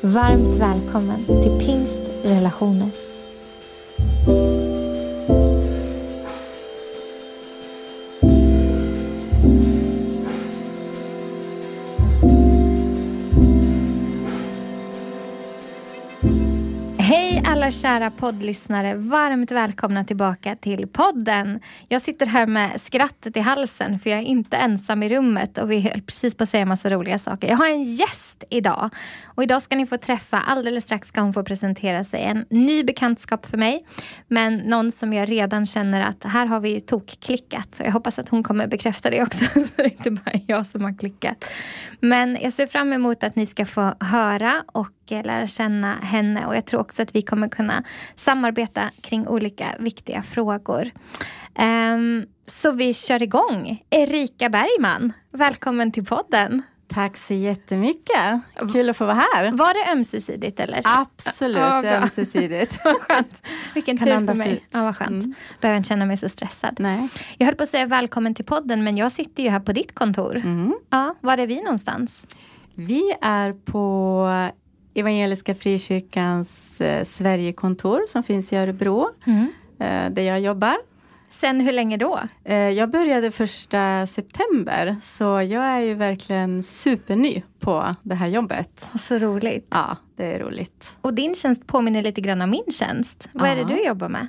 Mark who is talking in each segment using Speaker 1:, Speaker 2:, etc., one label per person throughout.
Speaker 1: Varmt välkommen till Pingst relationer. Kära poddlyssnare, varmt välkomna tillbaka till podden. Jag sitter här med skrattet i halsen för jag är inte ensam i rummet och vi höll precis på att säga massa roliga saker. Jag har en gäst idag och idag ska ni få träffa, alldeles strax ska hon få presentera sig. En ny bekantskap för mig, men någon som jag redan känner att här har vi ju tokklickat. Jag hoppas att hon kommer bekräfta det också, så det är inte bara jag som har klickat. Men jag ser fram emot att ni ska få höra och lära känna henne och jag tror också att vi kommer kunna samarbeta kring olika viktiga frågor. Um, så vi kör igång. Erika Bergman, välkommen till podden.
Speaker 2: Tack så jättemycket. Kul att få vara här.
Speaker 1: Var det ömsesidigt eller?
Speaker 2: Absolut ja, ömsesidigt.
Speaker 1: vad skönt. Vilken kan tur för mig. Ja, vad skönt. Mm. Behöver inte känna mig så stressad.
Speaker 2: Nej.
Speaker 1: Jag höll på att säga välkommen till podden men jag sitter ju här på ditt kontor. Mm. Ja, var är vi någonstans?
Speaker 2: Vi är på Evangeliska Frikyrkans eh, Sverigekontor som finns i Örebro. Mm. Eh, där jag jobbar.
Speaker 1: Sen hur länge då?
Speaker 2: Eh, jag började första september så jag är ju verkligen superny på det här jobbet.
Speaker 1: Så roligt.
Speaker 2: Ja, det är roligt.
Speaker 1: Och din tjänst påminner lite grann om min tjänst. Vad ja. är det du jobbar med?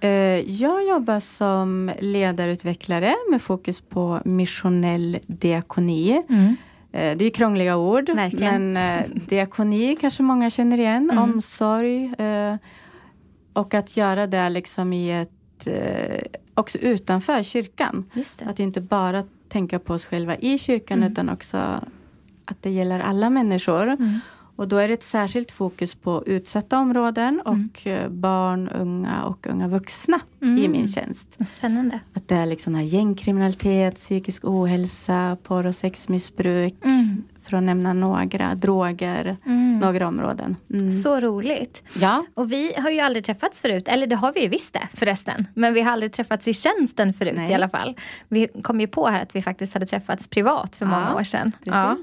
Speaker 2: Eh, jag jobbar som ledarutvecklare med fokus på missionell diakoni. Mm. Eh, det är krångliga ord,
Speaker 1: Verkligen.
Speaker 2: men eh, diakoni kanske många känner igen, mm. omsorg. Eh, och att göra det liksom i ett, också utanför kyrkan. Att inte bara tänka på oss själva i kyrkan mm. utan också att det gäller alla människor. Mm. Och då är det ett särskilt fokus på utsatta områden och mm. barn, unga och unga vuxna mm. i min tjänst.
Speaker 1: Spännande.
Speaker 2: Att det är liksom gängkriminalitet, psykisk ohälsa, porr och sexmissbruk. Mm. För att nämna några, droger, mm. några områden.
Speaker 1: Mm. Så roligt.
Speaker 2: Ja.
Speaker 1: Och vi har ju aldrig träffats förut, eller det har vi ju visst det förresten. Men vi har aldrig träffats i tjänsten förut Nej. i alla fall. Vi kom ju på här att vi faktiskt hade träffats privat för många år sedan.
Speaker 2: Precis. Ja.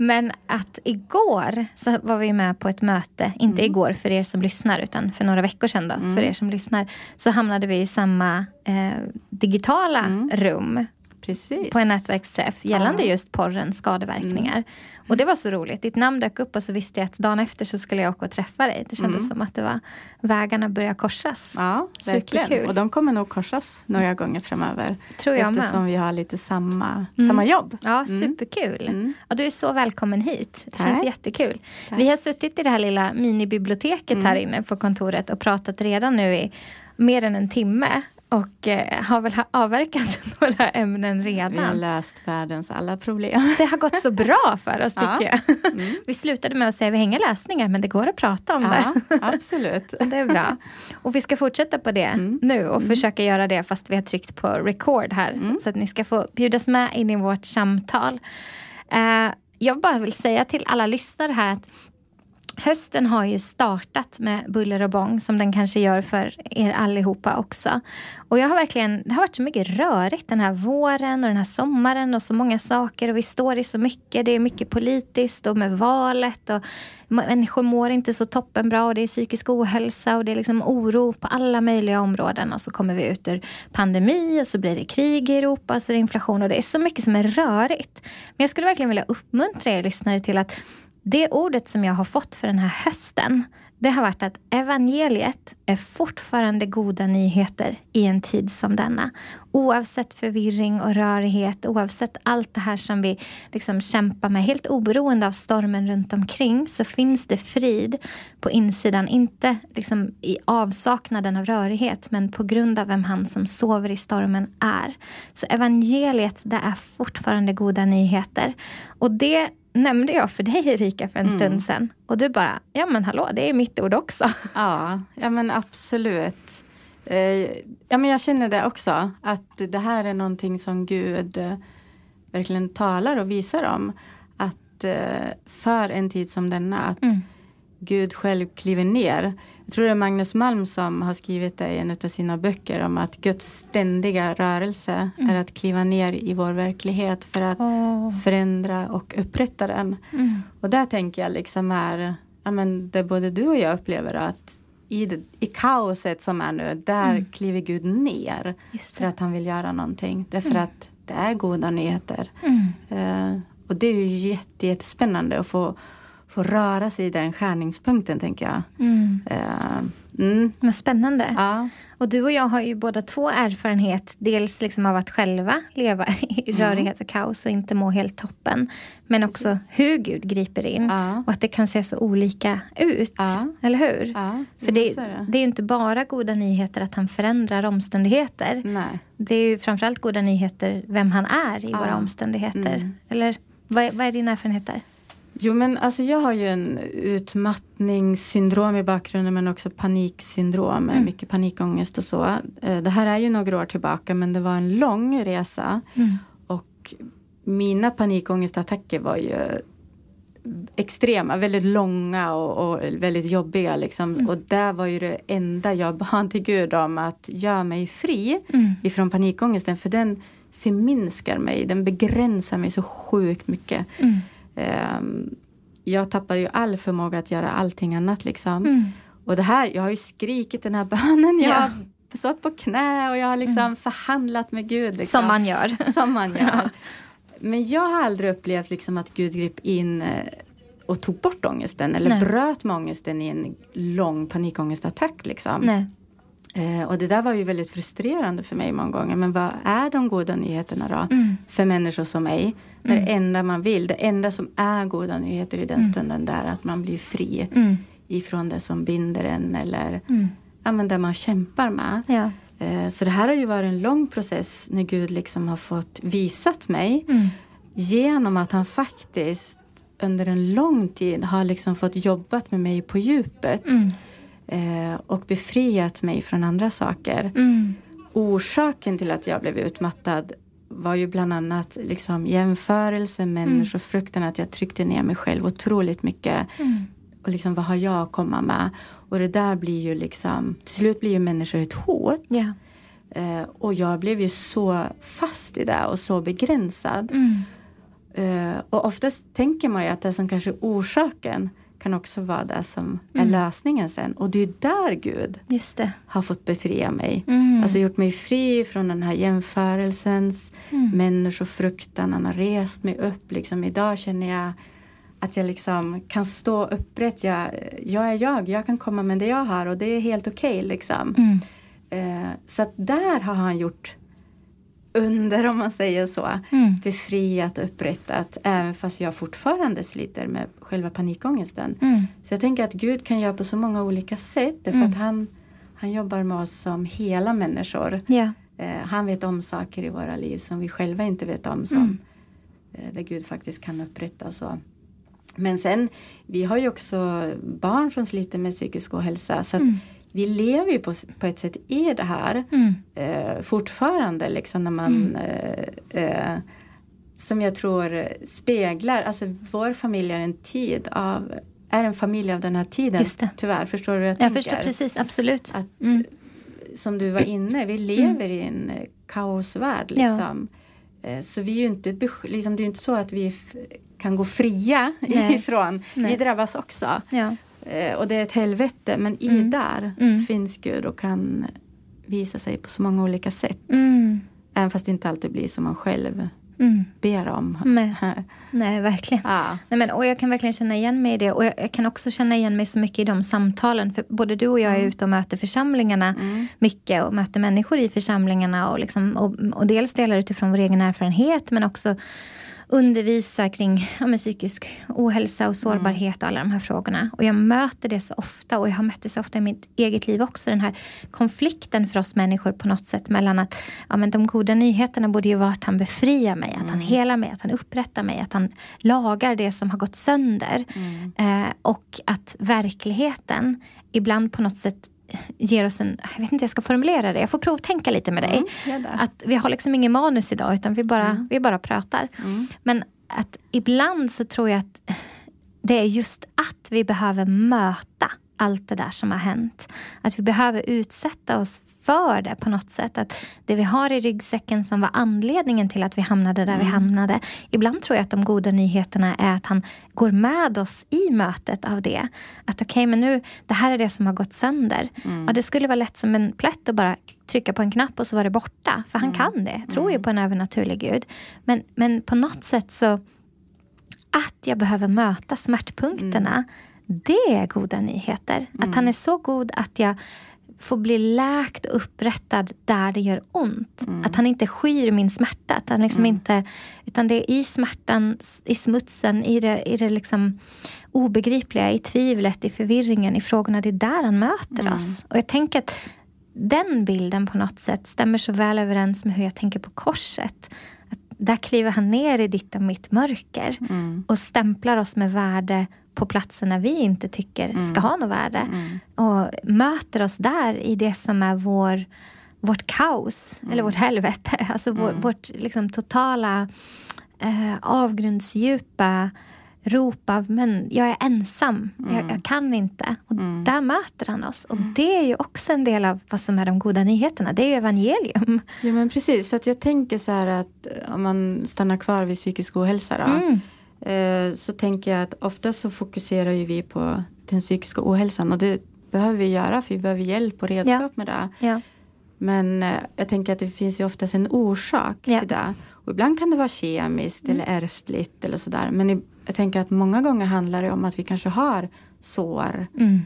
Speaker 1: Men att igår så var vi med på ett möte, inte mm. igår för er som lyssnar utan för några veckor sedan då, mm. för er som lyssnar. Så hamnade vi i samma eh, digitala mm. rum
Speaker 2: Precis.
Speaker 1: på en nätverksträff gällande ja. just porrens skadeverkningar. Och det var så roligt. Ditt namn dök upp och så visste jag att dagen efter så skulle jag åka och träffa dig. Det kändes mm. som att det var vägarna började korsas.
Speaker 2: Ja, verkligen. Superkul. Och de kommer nog korsas några gånger framöver.
Speaker 1: Tror jag
Speaker 2: Eftersom
Speaker 1: med.
Speaker 2: vi har lite samma, mm. samma jobb.
Speaker 1: Ja, mm. superkul. Mm. Ja, du är så välkommen hit. Det Tack. känns jättekul. Tack. Vi har suttit i det här lilla minibiblioteket här mm. inne på kontoret och pratat redan nu i mer än en timme och eh, har väl avverkat några ämnen redan. Vi
Speaker 2: har löst världens alla problem.
Speaker 1: Det har gått så bra för oss tycker ja. jag. Mm. Vi slutade med att säga att vi inga lösningar men det går att prata om ja,
Speaker 2: det. Absolut.
Speaker 1: det är bra. Och vi ska fortsätta på det mm. nu och mm. försöka göra det fast vi har tryckt på record här. Mm. Så att ni ska få bjudas med in i vårt samtal. Uh, jag bara vill säga till alla lyssnare här att Hösten har ju startat med buller och bång som den kanske gör för er allihopa också. Och jag har verkligen, det har varit så mycket rörigt den här våren och den här sommaren och så många saker och vi står i så mycket. Det är mycket politiskt och med valet och människor mår inte så toppenbra och det är psykisk ohälsa och det är liksom oro på alla möjliga områden och så kommer vi ut ur pandemi och så blir det krig i Europa och så är det inflation och det är så mycket som är rörigt. Men jag skulle verkligen vilja uppmuntra er lyssnare till att det ordet som jag har fått för den här hösten det har varit att evangeliet är fortfarande goda nyheter i en tid som denna. Oavsett förvirring och rörighet, oavsett allt det här som vi liksom kämpar med, helt oberoende av stormen runt omkring, så finns det frid på insidan. Inte liksom i avsaknaden av rörighet, men på grund av vem han som sover i stormen är. Så evangeliet, det är fortfarande goda nyheter. Och det nämnde jag för dig Erika för en mm. stund sedan. Och du bara, ja men hallå, det är mitt ord också.
Speaker 2: Ja, ja men absolut. Eh, ja, men jag känner det också, att det här är någonting som Gud eh, verkligen talar och visar om. Att eh, för en tid som denna, att mm. Gud själv kliver ner. Jag tror det är Magnus Malm som har skrivit det i en av sina böcker om att Guds ständiga rörelse mm. är att kliva ner i vår verklighet för att oh. förändra och upprätta den. Mm. Och där tänker jag liksom är, ja men det både du och jag upplever att i, det, i kaoset som är nu, där mm. kliver Gud ner för att han vill göra någonting. Därför mm. att det är goda nyheter. Uh, och det är ju jätte, jättespännande att få få röra sig i den skärningspunkten, tänker jag. Mm.
Speaker 1: Uh, mm. Vad spännande. Ja. Och du och jag har ju båda två erfarenhet, dels liksom av att själva leva i mm. rörighet och kaos och inte må helt toppen. Men också Precis. hur Gud griper in ja. och att det kan se så olika ut. Ja. Eller hur? Ja, För det, det. det är ju inte bara goda nyheter att han förändrar omständigheter. Nej. Det är ju framförallt goda nyheter vem han är i våra omständigheter. Mm. Eller vad, vad är din erfarenhet där?
Speaker 2: Jo, men alltså jag har ju en utmattningssyndrom i bakgrunden men också paniksyndrom, mm. mycket panikångest och så. Eh, det här är ju några år tillbaka men det var en lång resa mm. och mina panikångestattacker var ju extrema, väldigt långa och, och väldigt jobbiga. Liksom. Mm. Och det var ju det enda jag bad till Gud om att göra mig fri mm. ifrån panikångesten för den förminskar mig, den begränsar mig så sjukt mycket. Mm. Ehm, jag tappade ju all förmåga att göra allting annat liksom. Mm. Och det här, jag har ju skrikit den här bönen. Jag har stått på knä och jag har liksom mm. förhandlat med Gud. Liksom.
Speaker 1: Som man gör.
Speaker 2: Som man gör. Men jag har aldrig upplevt liksom att Gud grep in eh, och tog bort ångesten eller Nej. bröt med ångesten i en lång panikångestattack. Liksom. Nej. Eh, och det där var ju väldigt frustrerande för mig många gånger. Men vad är de goda nyheterna då? Mm. För människor som mig. När mm. det enda man vill, det enda som är goda nyheter i den mm. stunden det är att man blir fri mm. ifrån det som binder en eller mm. ja, men det man kämpar med. Ja. Eh, så det här har ju varit en lång process när Gud liksom har fått visat mig mm. genom att han faktiskt under en lång tid har liksom fått jobbat med mig på djupet. Mm eh, och befriat mig från andra saker. Mm. Orsaken till att jag blev utmattad var ju bland annat liksom jämförelse, människofruktan, mm. att jag tryckte ner mig själv otroligt mycket. Mm. Och liksom, vad har jag att komma med? Och det där blir ju liksom, till slut blir ju människor ett hot. Yeah. Eh, och jag blev ju så fast i det och så begränsad. Mm. Eh, och oftast tänker man ju att det som kanske är orsaken kan också vara det som är mm. lösningen sen. Och det är där Gud har fått befria mig. Mm. Alltså gjort mig fri från den här jämförelsens mm. människofruktan. Han har rest mig upp. Liksom, idag känner jag att jag liksom kan stå upprätt. Jag, jag är jag, jag kan komma med det jag har och det är helt okej. Okay, liksom. Mm. Eh, så att där har han gjort under om man säger så. Mm. Befriat och upprättat även fast jag fortfarande sliter med själva panikångesten. Mm. Så jag tänker att Gud kan göra på så många olika sätt därför mm. att han, han jobbar med oss som hela människor. Yeah. Eh, han vet om saker i våra liv som vi själva inte vet om som mm. eh, där Gud faktiskt kan upprätta. Så. Men sen, vi har ju också barn som sliter med psykisk ohälsa. Så att mm vi lever ju på, på ett sätt i det här mm. eh, fortfarande. Liksom när man, mm. eh, eh, som jag tror speglar, alltså vår familj är en tid av är en familj av den här tiden. Tyvärr, förstår du hur jag, jag tänker?
Speaker 1: Jag förstår precis, absolut.
Speaker 2: Att, mm. Som du var inne, vi lever mm. i en kaosvärld. Liksom. Ja. Eh, så vi är ju inte, liksom, det är inte så att vi kan gå fria Nej. ifrån. Nej. Vi drabbas också. Ja. Eh, och det är ett helvete. Men i mm. där mm. finns Gud och kan visa sig på så många olika sätt. Mm. Även fast det inte alltid blir som man själv mm. ber om.
Speaker 1: Nej, Nej verkligen. Ja. Nej, men, och jag kan verkligen känna igen mig i det. Och jag, jag, kan också känna igen mig så mycket i de samtalen. För både du och jag är mm. ute och möter församlingarna mm. mycket. Och möter människor i församlingarna. Och, liksom, och, och dels delar utifrån vår egen erfarenhet men också undervisar kring ja, psykisk ohälsa och sårbarhet och alla de här frågorna. Och jag möter det så ofta och jag har mött det så ofta i mitt eget liv också. Den här konflikten för oss människor på något sätt mellan att ja, men de goda nyheterna borde ju vara att han befriar mig, att han mm. helar mig, att han upprättar mig, att han lagar det som har gått sönder. Mm. Eh, och att verkligheten ibland på något sätt ger oss en, jag vet inte hur jag ska formulera det, jag får provtänka lite med dig. Mm, att vi har liksom ingen manus idag utan vi bara, mm. vi bara pratar. Mm. Men att ibland så tror jag att det är just att vi behöver möta allt det där som har hänt. Att vi behöver utsätta oss för det på något sätt. Att det vi har i ryggsäcken som var anledningen till att vi hamnade där mm. vi hamnade. Ibland tror jag att de goda nyheterna är att han går med oss i mötet av det. Att okej, okay, men nu, det här är det som har gått sönder. Mm. Ja, det skulle vara lätt som en plätt att bara trycka på en knapp och så var det borta. För han mm. kan det. Tror ju mm. på en övernaturlig gud. Men, men på något sätt så att jag behöver möta smärtpunkterna mm. det är goda nyheter. Att han mm. är så god att jag får bli läkt och upprättad där det gör ont. Mm. Att han inte skyr min smärta. Att han liksom mm. inte, utan det är i smärtan, i smutsen, i det, i det liksom obegripliga, i tvivlet, i förvirringen, i frågorna. Det är där han möter mm. oss. Och jag tänker att den bilden på något sätt stämmer så väl överens med hur jag tänker på korset. Där kliver han ner i ditt och mitt mörker mm. och stämplar oss med värde på platserna vi inte tycker mm. ska ha något värde. Mm. Och möter oss där i det som är vår, vårt kaos, eller vårt helvete. Alltså vår, vårt liksom, totala eh, avgrundsdjupa rop av men jag är ensam, mm. jag, jag, kan inte. Och mm. Där möter han oss. Och det är ju också en del av vad som är de goda nyheterna. Det är ju evangelium.
Speaker 2: Ja men precis, för att jag tänker så här att om man stannar kvar vid psykisk ohälsa. Då, mm. Eh, så tänker jag att ofta så fokuserar ju vi på den psykiska ohälsan och det behöver vi göra för vi behöver hjälp och redskap ja. med det. Ja. Men eh, jag tänker att det finns ju oftast en orsak ja. till det. Och ibland kan det vara kemiskt mm. eller ärftligt eller sådär. Men jag tänker att många gånger handlar det om att vi kanske har sår mm.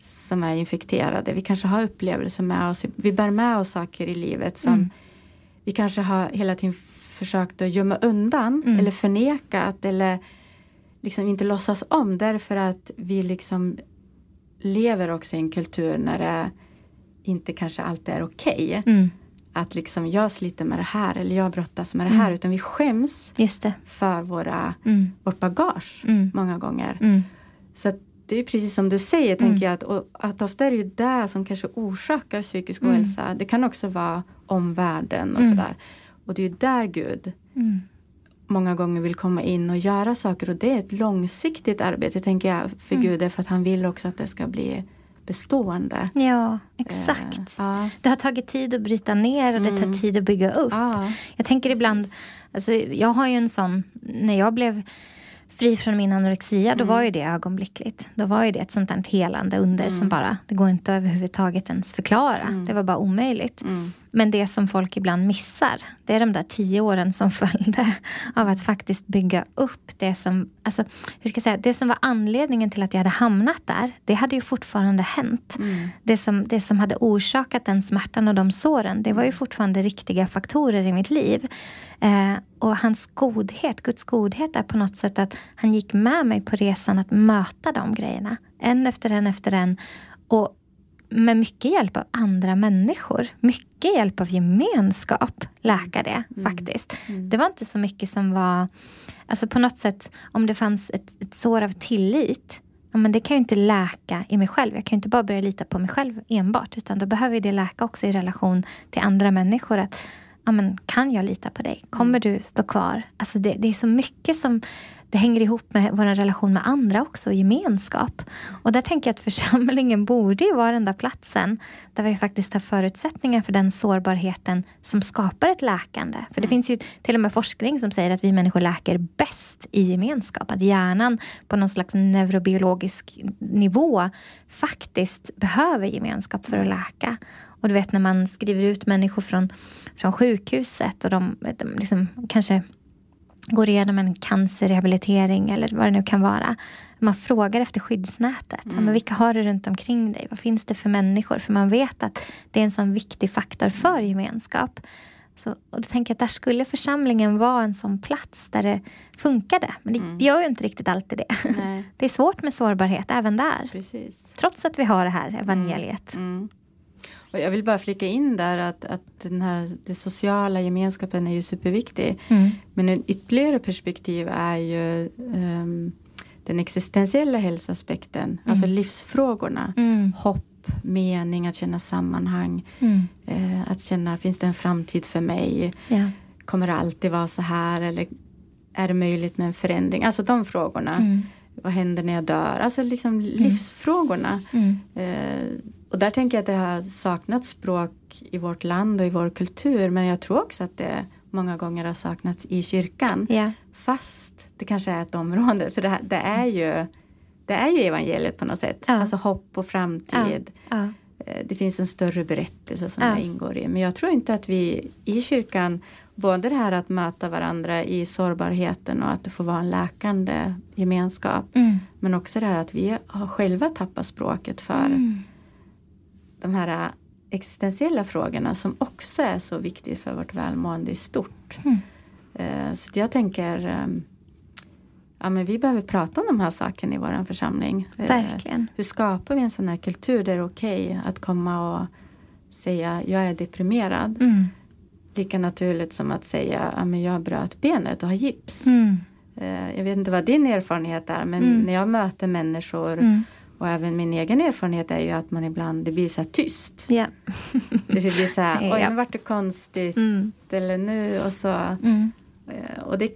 Speaker 2: som är infekterade. Vi kanske har upplevelser med oss. Vi bär med oss saker i livet som mm. vi kanske har hela tiden försökt att gömma undan mm. eller förnekat eller liksom inte låtsas om därför att vi liksom lever också i en kultur när det inte kanske alltid är okej. Okay. Mm. Att liksom jag sliter med det här eller jag brottas med det här. Mm. Utan vi skäms för våra, mm. vårt bagage mm. många gånger. Mm. Så det är precis som du säger, tänker mm. jag. Att, och, att ofta är det ju det som kanske orsakar psykisk ohälsa. Det kan också vara omvärlden och sådär. Och det är där Gud mm. många gånger vill komma in och göra saker. Och det är ett långsiktigt arbete tänker jag för mm. Gud. För att han vill också att det ska bli bestående.
Speaker 1: Ja, exakt. Eh, ja. Det har tagit tid att bryta ner och det tar mm. tid att bygga upp. Ja, jag tänker ibland, alltså, jag har ju en sån, när jag blev fri från min anorexia, då mm. var ju det ögonblickligt. Då var ju det ett sånt här helande under mm. som bara, det går inte överhuvudtaget ens förklara. Mm. Det var bara omöjligt. Men det som folk ibland missar, det är de där tio åren som följde av att faktiskt bygga upp det som, alltså, hur ska jag säga, det som var anledningen till att jag hade hamnat där, det hade ju fortfarande hänt. Mm. Det, som, det som hade orsakat den smärtan och de såren, det var ju mm. fortfarande riktiga faktorer i mitt liv. Eh, och hans godhet, Guds godhet är på något sätt att han gick med mig på resan att möta de grejerna. En efter en efter en. Och med mycket hjälp av andra människor. Mycket hjälp av gemenskap läka det mm. faktiskt. Mm. Det var inte så mycket som var... Alltså på något sätt, om det fanns ett, ett sår av tillit ja, men det kan ju inte läka i mig själv. Jag kan ju inte bara börja lita på mig själv enbart. Utan då behöver det läka också i relation till andra människor. Att, ja, men, kan jag lita på dig? Kommer mm. du stå kvar? Alltså det, det är så mycket som det hänger ihop med vår relation med andra också, gemenskap. Och där tänker jag att församlingen borde ju vara den där platsen där vi faktiskt har förutsättningar för den sårbarheten som skapar ett läkande. För det mm. finns ju till och med forskning som säger att vi människor läker bäst i gemenskap. Att hjärnan på någon slags neurobiologisk nivå faktiskt behöver gemenskap för att läka. Och du vet när man skriver ut människor från, från sjukhuset och de, de liksom, kanske går igenom en cancerrehabilitering eller vad det nu kan vara. Man frågar efter skyddsnätet. Mm. Men vilka har du runt omkring dig? Vad finns det för människor? För man vet att det är en sån viktig faktor för gemenskap. Så, och då tänker jag att där skulle församlingen vara en sån plats där det funkade. Men det mm. gör ju inte riktigt alltid det. Nej. Det är svårt med sårbarhet även där.
Speaker 2: Precis.
Speaker 1: Trots att vi har det här evangeliet. Mm.
Speaker 2: Mm. Jag vill bara flika in där att, att den här den sociala gemenskapen är ju superviktig. Mm. Men en ytterligare perspektiv är ju um, den existentiella hälsoaspekten. Mm. Alltså livsfrågorna. Mm. Hopp, mening, att känna sammanhang. Mm. Eh, att känna, finns det en framtid för mig? Ja. Kommer det alltid vara så här? Eller är det möjligt med en förändring? Alltså de frågorna. Vad händer när jag dör? Alltså liksom mm. livsfrågorna. Mm. Eh, och där tänker jag att det har saknats språk i vårt land och i vår kultur. Men jag tror också att det många gånger har saknats i kyrkan. Yeah. Fast det kanske är ett område. För det, det, är ju, det är ju evangeliet på något sätt. Ja. Alltså hopp och framtid. Ja. Ja. Eh, det finns en större berättelse som ingår i. Men jag tror inte att vi i kyrkan både det här att möta varandra i sårbarheten och att det får vara en läkande gemenskap. Mm. Men också det här att vi har själva tappat språket för mm. de här existentiella frågorna som också är så viktiga för vårt välmående i stort. Mm. Eh, så jag tänker ehm, ja, men vi behöver prata om de här sakerna i vår församling.
Speaker 1: Eh, Verkligen.
Speaker 2: Hur skapar vi en sån här kultur där det är okej okay att komma och säga jag är deprimerad. Mm. Lika naturligt som att säga ja, men jag bröt benet och har gips. Mm. Eh, jag vet inte vad din erfarenhet är men mm. när jag möter människor mm. och även min egen erfarenhet är ju att man ibland det blir så här tyst. Yeah. det blir så här, oj nu vart det konstigt mm. eller nu och så. Mm. Eh, och det,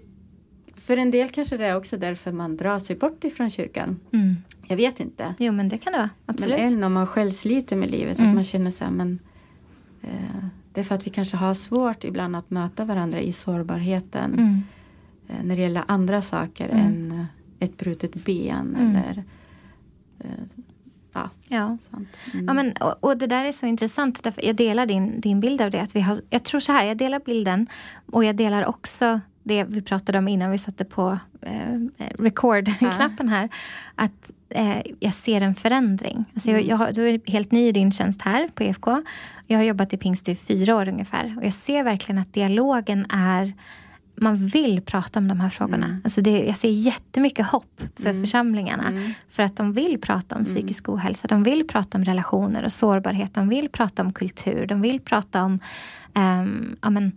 Speaker 2: för en del kanske det är också därför man drar sig bort ifrån kyrkan. Mm. Jag vet inte.
Speaker 1: Jo men det kan det vara, absolut.
Speaker 2: Men än om man själv sliter med livet, att man känner så här men eh, det är för att vi kanske har svårt ibland att möta varandra i sårbarheten. Mm. Eh, när det gäller andra saker mm. än eh, ett brutet ben mm. eller eh,
Speaker 1: Ja, ja. Mm. ja men, och, och, det där är så intressant. Därför jag delar din, din bild av det. Att vi har, jag tror så här, jag delar bilden och jag delar också det vi pratade om innan vi satte på eh, record-knappen här. Att eh, jag ser en förändring. Alltså jag, jag, du är helt ny i din tjänst här på EFK. Jag har jobbat i pingst i fyra år ungefär. Och jag ser verkligen att dialogen är man vill prata om de här frågorna. Mm. Alltså det, jag ser jättemycket hopp för mm. församlingarna. Mm. För att de vill prata om mm. psykisk ohälsa. De vill prata om relationer och sårbarhet. De vill prata om kultur. De vill prata om um, ja, men,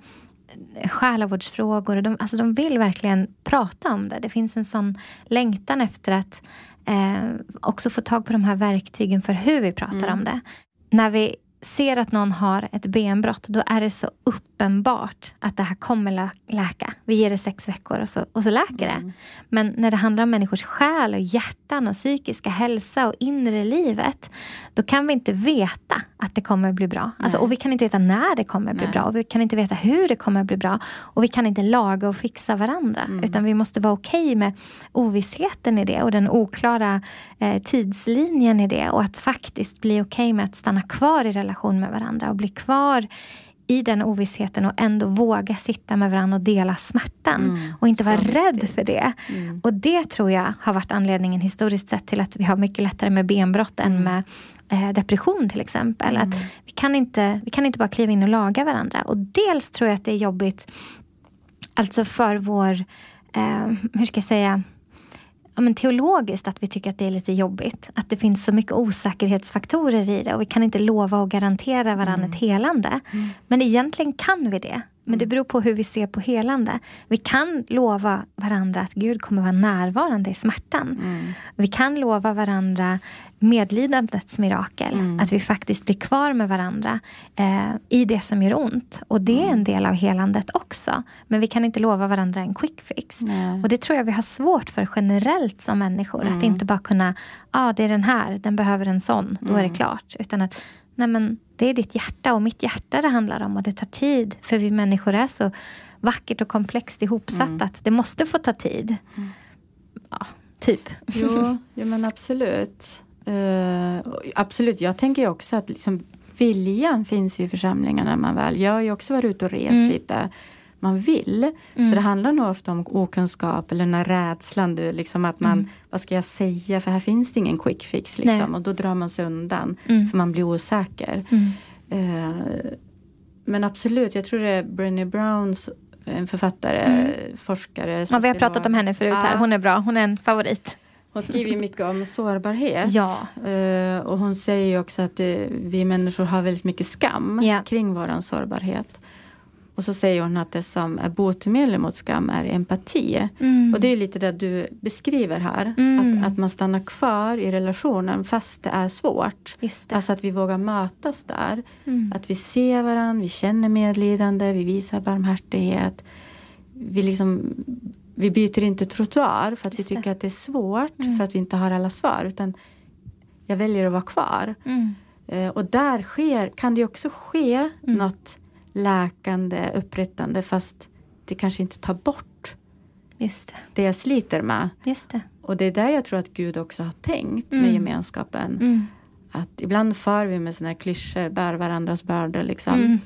Speaker 1: själavårdsfrågor. De, alltså de vill verkligen prata om det. Det finns en sån längtan efter att eh, också få tag på de här verktygen för hur vi pratar mm. om det. När vi ser att någon har ett benbrott, då är det så uppenbart att det här kommer läka. Vi ger det sex veckor och så, och så läker mm. det. Men när det handlar om människors själ och hjärtan och psykiska hälsa och inre livet, då kan vi inte veta att det kommer bli bra. Alltså, och vi kan inte veta när det kommer bli Nej. bra. Och vi kan inte veta hur det kommer bli bra. Och vi kan inte laga och fixa varandra. Mm. Utan vi måste vara okej okay med ovissheten i det och den oklara eh, tidslinjen i det. Och att faktiskt bli okej okay med att stanna kvar i relation med varandra och bli kvar i den ovissheten och ändå våga sitta med varandra och dela smärtan. Mm, och inte vara rädd viktigt. för det. Mm. Och det tror jag har varit anledningen historiskt sett till att vi har mycket lättare med benbrott mm. än med eh, depression till exempel. Att mm. vi, kan inte, vi kan inte bara kliva in och laga varandra. Och dels tror jag att det är jobbigt alltså för vår, eh, hur ska jag säga, ja, men teologiskt att vi tycker att det är lite jobbigt. Att det finns så mycket osäkerhetsfaktorer i det och vi kan inte lova och garantera varandra mm. ett helande. Mm. Men egentligen kan vi det. Men det mm. beror på hur vi ser på helande. Vi kan lova varandra att Gud kommer vara närvarande i smärtan. Mm. Vi kan lova varandra medlidandets mirakel. Mm. Att vi faktiskt blir kvar med varandra eh, i det som gör ont. Och det är en mm. del av helandet också. Men vi kan inte lova varandra en quick fix. Nej. Och det tror jag vi har svårt för generellt som människor. Mm. Att inte bara kunna, ja ah, det är den här, den behöver en sån, då är det mm. klart. Utan att, nej men det är ditt hjärta och mitt hjärta det handlar om. Och det tar tid. För vi människor är så vackert och komplext ihopsatt mm. att det måste få ta tid. Ja, typ.
Speaker 2: Jo, ja, men absolut. Uh, absolut, jag tänker också att liksom, viljan finns i församlingarna när man väl... Jag har ju också varit ute och rest mm. lite. Man vill. Mm. Så det handlar nog ofta om okunskap eller den här rädslan. Du, liksom att man, mm. Vad ska jag säga? För här finns det ingen quick fix. Liksom, och då drar man sig undan. Mm. För man blir osäker. Uh, men absolut, jag tror det är Brené Browns en författare, mm. forskare.
Speaker 1: Ja, vi har pratat om henne förut här. Hon är bra. Hon är en favorit.
Speaker 2: Hon skriver ju mycket om sårbarhet.
Speaker 1: Ja.
Speaker 2: Uh, och hon säger ju också att vi människor har väldigt mycket skam ja. kring vår sårbarhet. Och så säger hon att det som är botemedel mot skam är empati. Mm. Och det är lite det du beskriver här. Mm. Att, att man stannar kvar i relationen fast det är svårt.
Speaker 1: Just det.
Speaker 2: Alltså att vi vågar mötas där. Mm. Att vi ser varandra, vi känner medlidande, vi visar barmhärtighet. Vi, liksom, vi byter inte trottoar för att Just vi tycker det. att det är svårt, mm. för att vi inte har alla svar. Utan jag väljer att vara kvar.
Speaker 1: Mm.
Speaker 2: Eh, och där sker, kan det också ske mm. något läkande, upprättande fast det kanske inte tar bort
Speaker 1: Just det.
Speaker 2: det jag sliter med.
Speaker 1: Just det.
Speaker 2: Och det är där jag tror att Gud också har tänkt mm. med gemenskapen.
Speaker 1: Mm.
Speaker 2: Att ibland för vi med sådana här klyschor, bär varandras bördor liksom. Mm.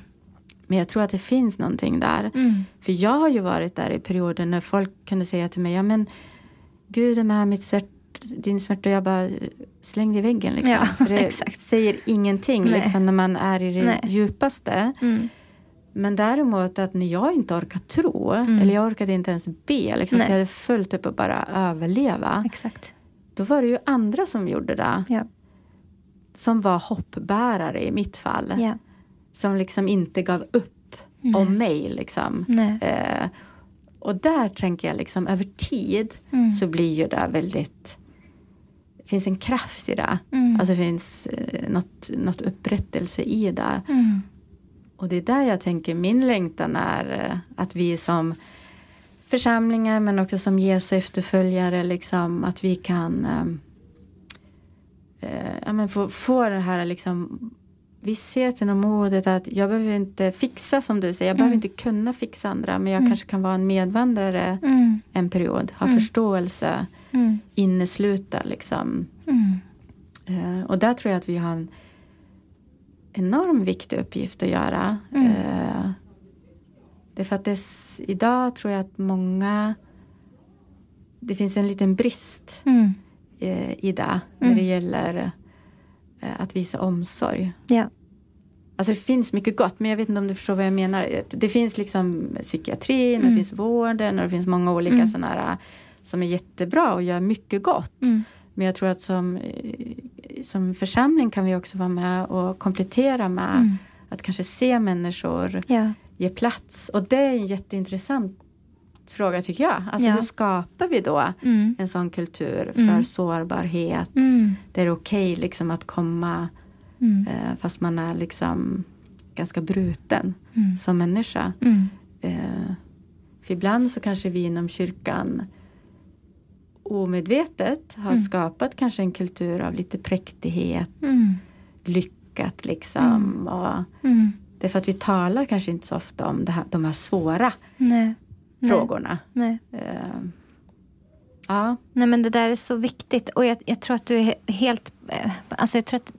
Speaker 2: Men jag tror att det finns någonting där.
Speaker 1: Mm.
Speaker 2: För jag har ju varit där i perioder när folk kunde säga till mig, ja men Gud är med mitt svärt, din smärta och jag bara slängde i väggen. Liksom.
Speaker 1: Ja,
Speaker 2: det
Speaker 1: exakt.
Speaker 2: säger ingenting liksom, när man är i det
Speaker 1: Nej.
Speaker 2: djupaste.
Speaker 1: Mm.
Speaker 2: Men däremot att när jag inte orkar tro, mm. eller jag orkade inte ens be, liksom, jag hade fullt upp att bara överleva.
Speaker 1: Exakt.
Speaker 2: Då var det ju andra som gjorde det.
Speaker 1: Ja.
Speaker 2: Som var hoppbärare i mitt fall.
Speaker 1: Ja.
Speaker 2: Som liksom inte gav upp
Speaker 1: Nej.
Speaker 2: om mig. Liksom. Eh, och där tänker jag liksom över tid
Speaker 1: mm.
Speaker 2: så blir ju det väldigt det finns en kraft i det.
Speaker 1: Mm.
Speaker 2: Alltså det finns eh, något, något upprättelse i det.
Speaker 1: Mm.
Speaker 2: Och det är där jag tänker min längtan är eh, att vi som församlingar men också som Jesu efterföljare liksom att vi kan äh, ja, men få, få det här liksom vissheten och modet att jag behöver inte fixa som du säger. Jag mm. behöver inte kunna fixa andra men jag mm. kanske kan vara en medvandrare
Speaker 1: mm.
Speaker 2: en period. Ha
Speaker 1: mm.
Speaker 2: förståelse,
Speaker 1: mm.
Speaker 2: innesluta liksom.
Speaker 1: Uh,
Speaker 2: och där tror jag att vi har en enorm viktig uppgift att göra.
Speaker 1: Mm.
Speaker 2: Eh, det är för att det, idag tror jag att många det finns en liten brist
Speaker 1: mm.
Speaker 2: eh, i det när
Speaker 1: mm.
Speaker 2: det gäller eh, att visa omsorg.
Speaker 1: Ja.
Speaker 2: Alltså det finns mycket gott men jag vet inte om du förstår vad jag menar. Det finns liksom psykiatrin, mm. det finns vården och det finns många olika mm. sådana här som är jättebra och gör mycket gott.
Speaker 1: Mm.
Speaker 2: Men jag tror att som, som församling kan vi också vara med och komplettera med
Speaker 1: mm.
Speaker 2: att kanske se människor,
Speaker 1: ja.
Speaker 2: ge plats. Och det är en jätteintressant fråga tycker jag. Alltså
Speaker 1: ja.
Speaker 2: hur skapar vi då
Speaker 1: mm.
Speaker 2: en sån kultur för
Speaker 1: mm.
Speaker 2: sårbarhet?
Speaker 1: Mm.
Speaker 2: Det är okej okay, liksom att komma
Speaker 1: mm.
Speaker 2: eh, fast man är liksom ganska bruten
Speaker 1: mm.
Speaker 2: som människa.
Speaker 1: Mm.
Speaker 2: Eh, för ibland så kanske vi inom kyrkan omedvetet har mm. skapat kanske en kultur av lite präktighet,
Speaker 1: mm.
Speaker 2: lyckat liksom.
Speaker 1: Mm.
Speaker 2: Och
Speaker 1: mm.
Speaker 2: Det är för att vi talar kanske inte så ofta om det här, de här svåra
Speaker 1: Nej.
Speaker 2: frågorna.
Speaker 1: Nej.
Speaker 2: Uh, ja.
Speaker 1: Nej men det där är så viktigt och jag, jag tror att du är helt... Eh, alltså jag tror att,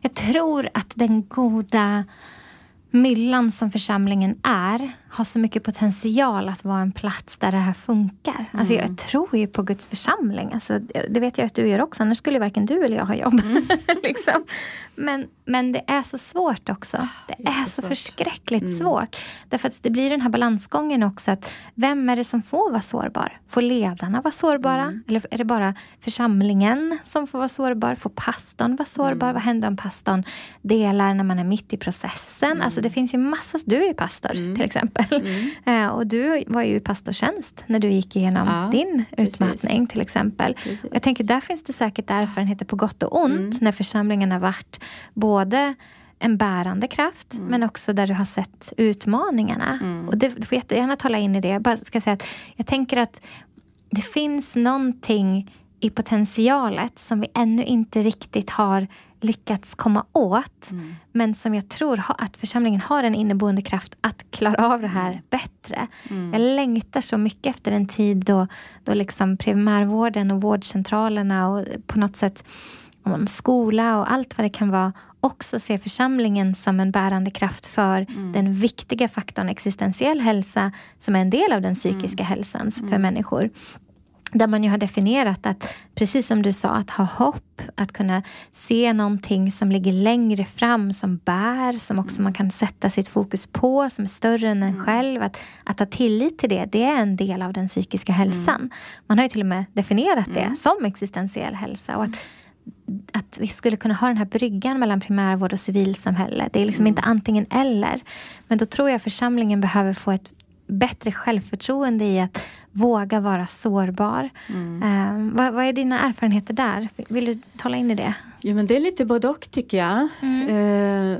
Speaker 1: jag tror att den goda myllan som församlingen är har så mycket potential att vara en plats där det här funkar. Mm. Alltså jag tror ju på Guds församling. Alltså, det vet jag att du gör också, annars skulle varken du eller jag ha jobb. Mm. liksom. men, men det är så svårt också. Ah, det är så förskräckligt mm. svårt. Därför att det blir den här balansgången också. att Vem är det som får vara sårbar? Får ledarna vara sårbara? Mm. Eller är det bara församlingen som får vara sårbar? Får pastorn vara sårbar? Mm. Vad händer om pastorn delar när man är mitt i processen? Alltså det finns ju massa... Du är ju pastor till exempel. Mm. och du var ju i pastortjänst när du gick igenom ja, din utmattning till exempel. Precis. Jag tänker där finns det säkert erfarenheter på gott och ont mm. när församlingen har varit både en bärande kraft mm. men också där du har sett utmaningarna.
Speaker 2: Mm.
Speaker 1: Och det, du får jättegärna tala in i det. Jag bara ska säga att jag tänker att det finns någonting i potentialet som vi ännu inte riktigt har lyckats komma åt.
Speaker 2: Mm.
Speaker 1: Men som jag tror att församlingen har en inneboende kraft att klara av det här mm. bättre.
Speaker 2: Mm.
Speaker 1: Jag längtar så mycket efter en tid då, då liksom primärvården och vårdcentralerna och på något sätt skola och allt vad det kan vara också ser församlingen som en bärande kraft för
Speaker 2: mm.
Speaker 1: den viktiga faktorn existentiell hälsa som är en del av den psykiska
Speaker 2: mm.
Speaker 1: hälsan för
Speaker 2: mm.
Speaker 1: människor. Där man ju har definierat att, precis som du sa, att ha hopp, att kunna se någonting som ligger längre fram, som bär, som också man kan sätta sitt fokus på, som är större än en mm. själv. Att, att ha tillit till det, det är en del av den psykiska hälsan. Mm. Man har ju till och med definierat det mm. som existentiell hälsa. Och att, att vi skulle kunna ha den här bryggan mellan primärvård och civilsamhälle. Det är liksom inte antingen eller. Men då tror jag församlingen behöver få ett bättre självförtroende i att våga vara sårbar. Mm. Um, vad, vad, är dina erfarenheter där? Vill du tala in i det?
Speaker 2: Jo, men det är lite både och tycker jag. Mm. Uh,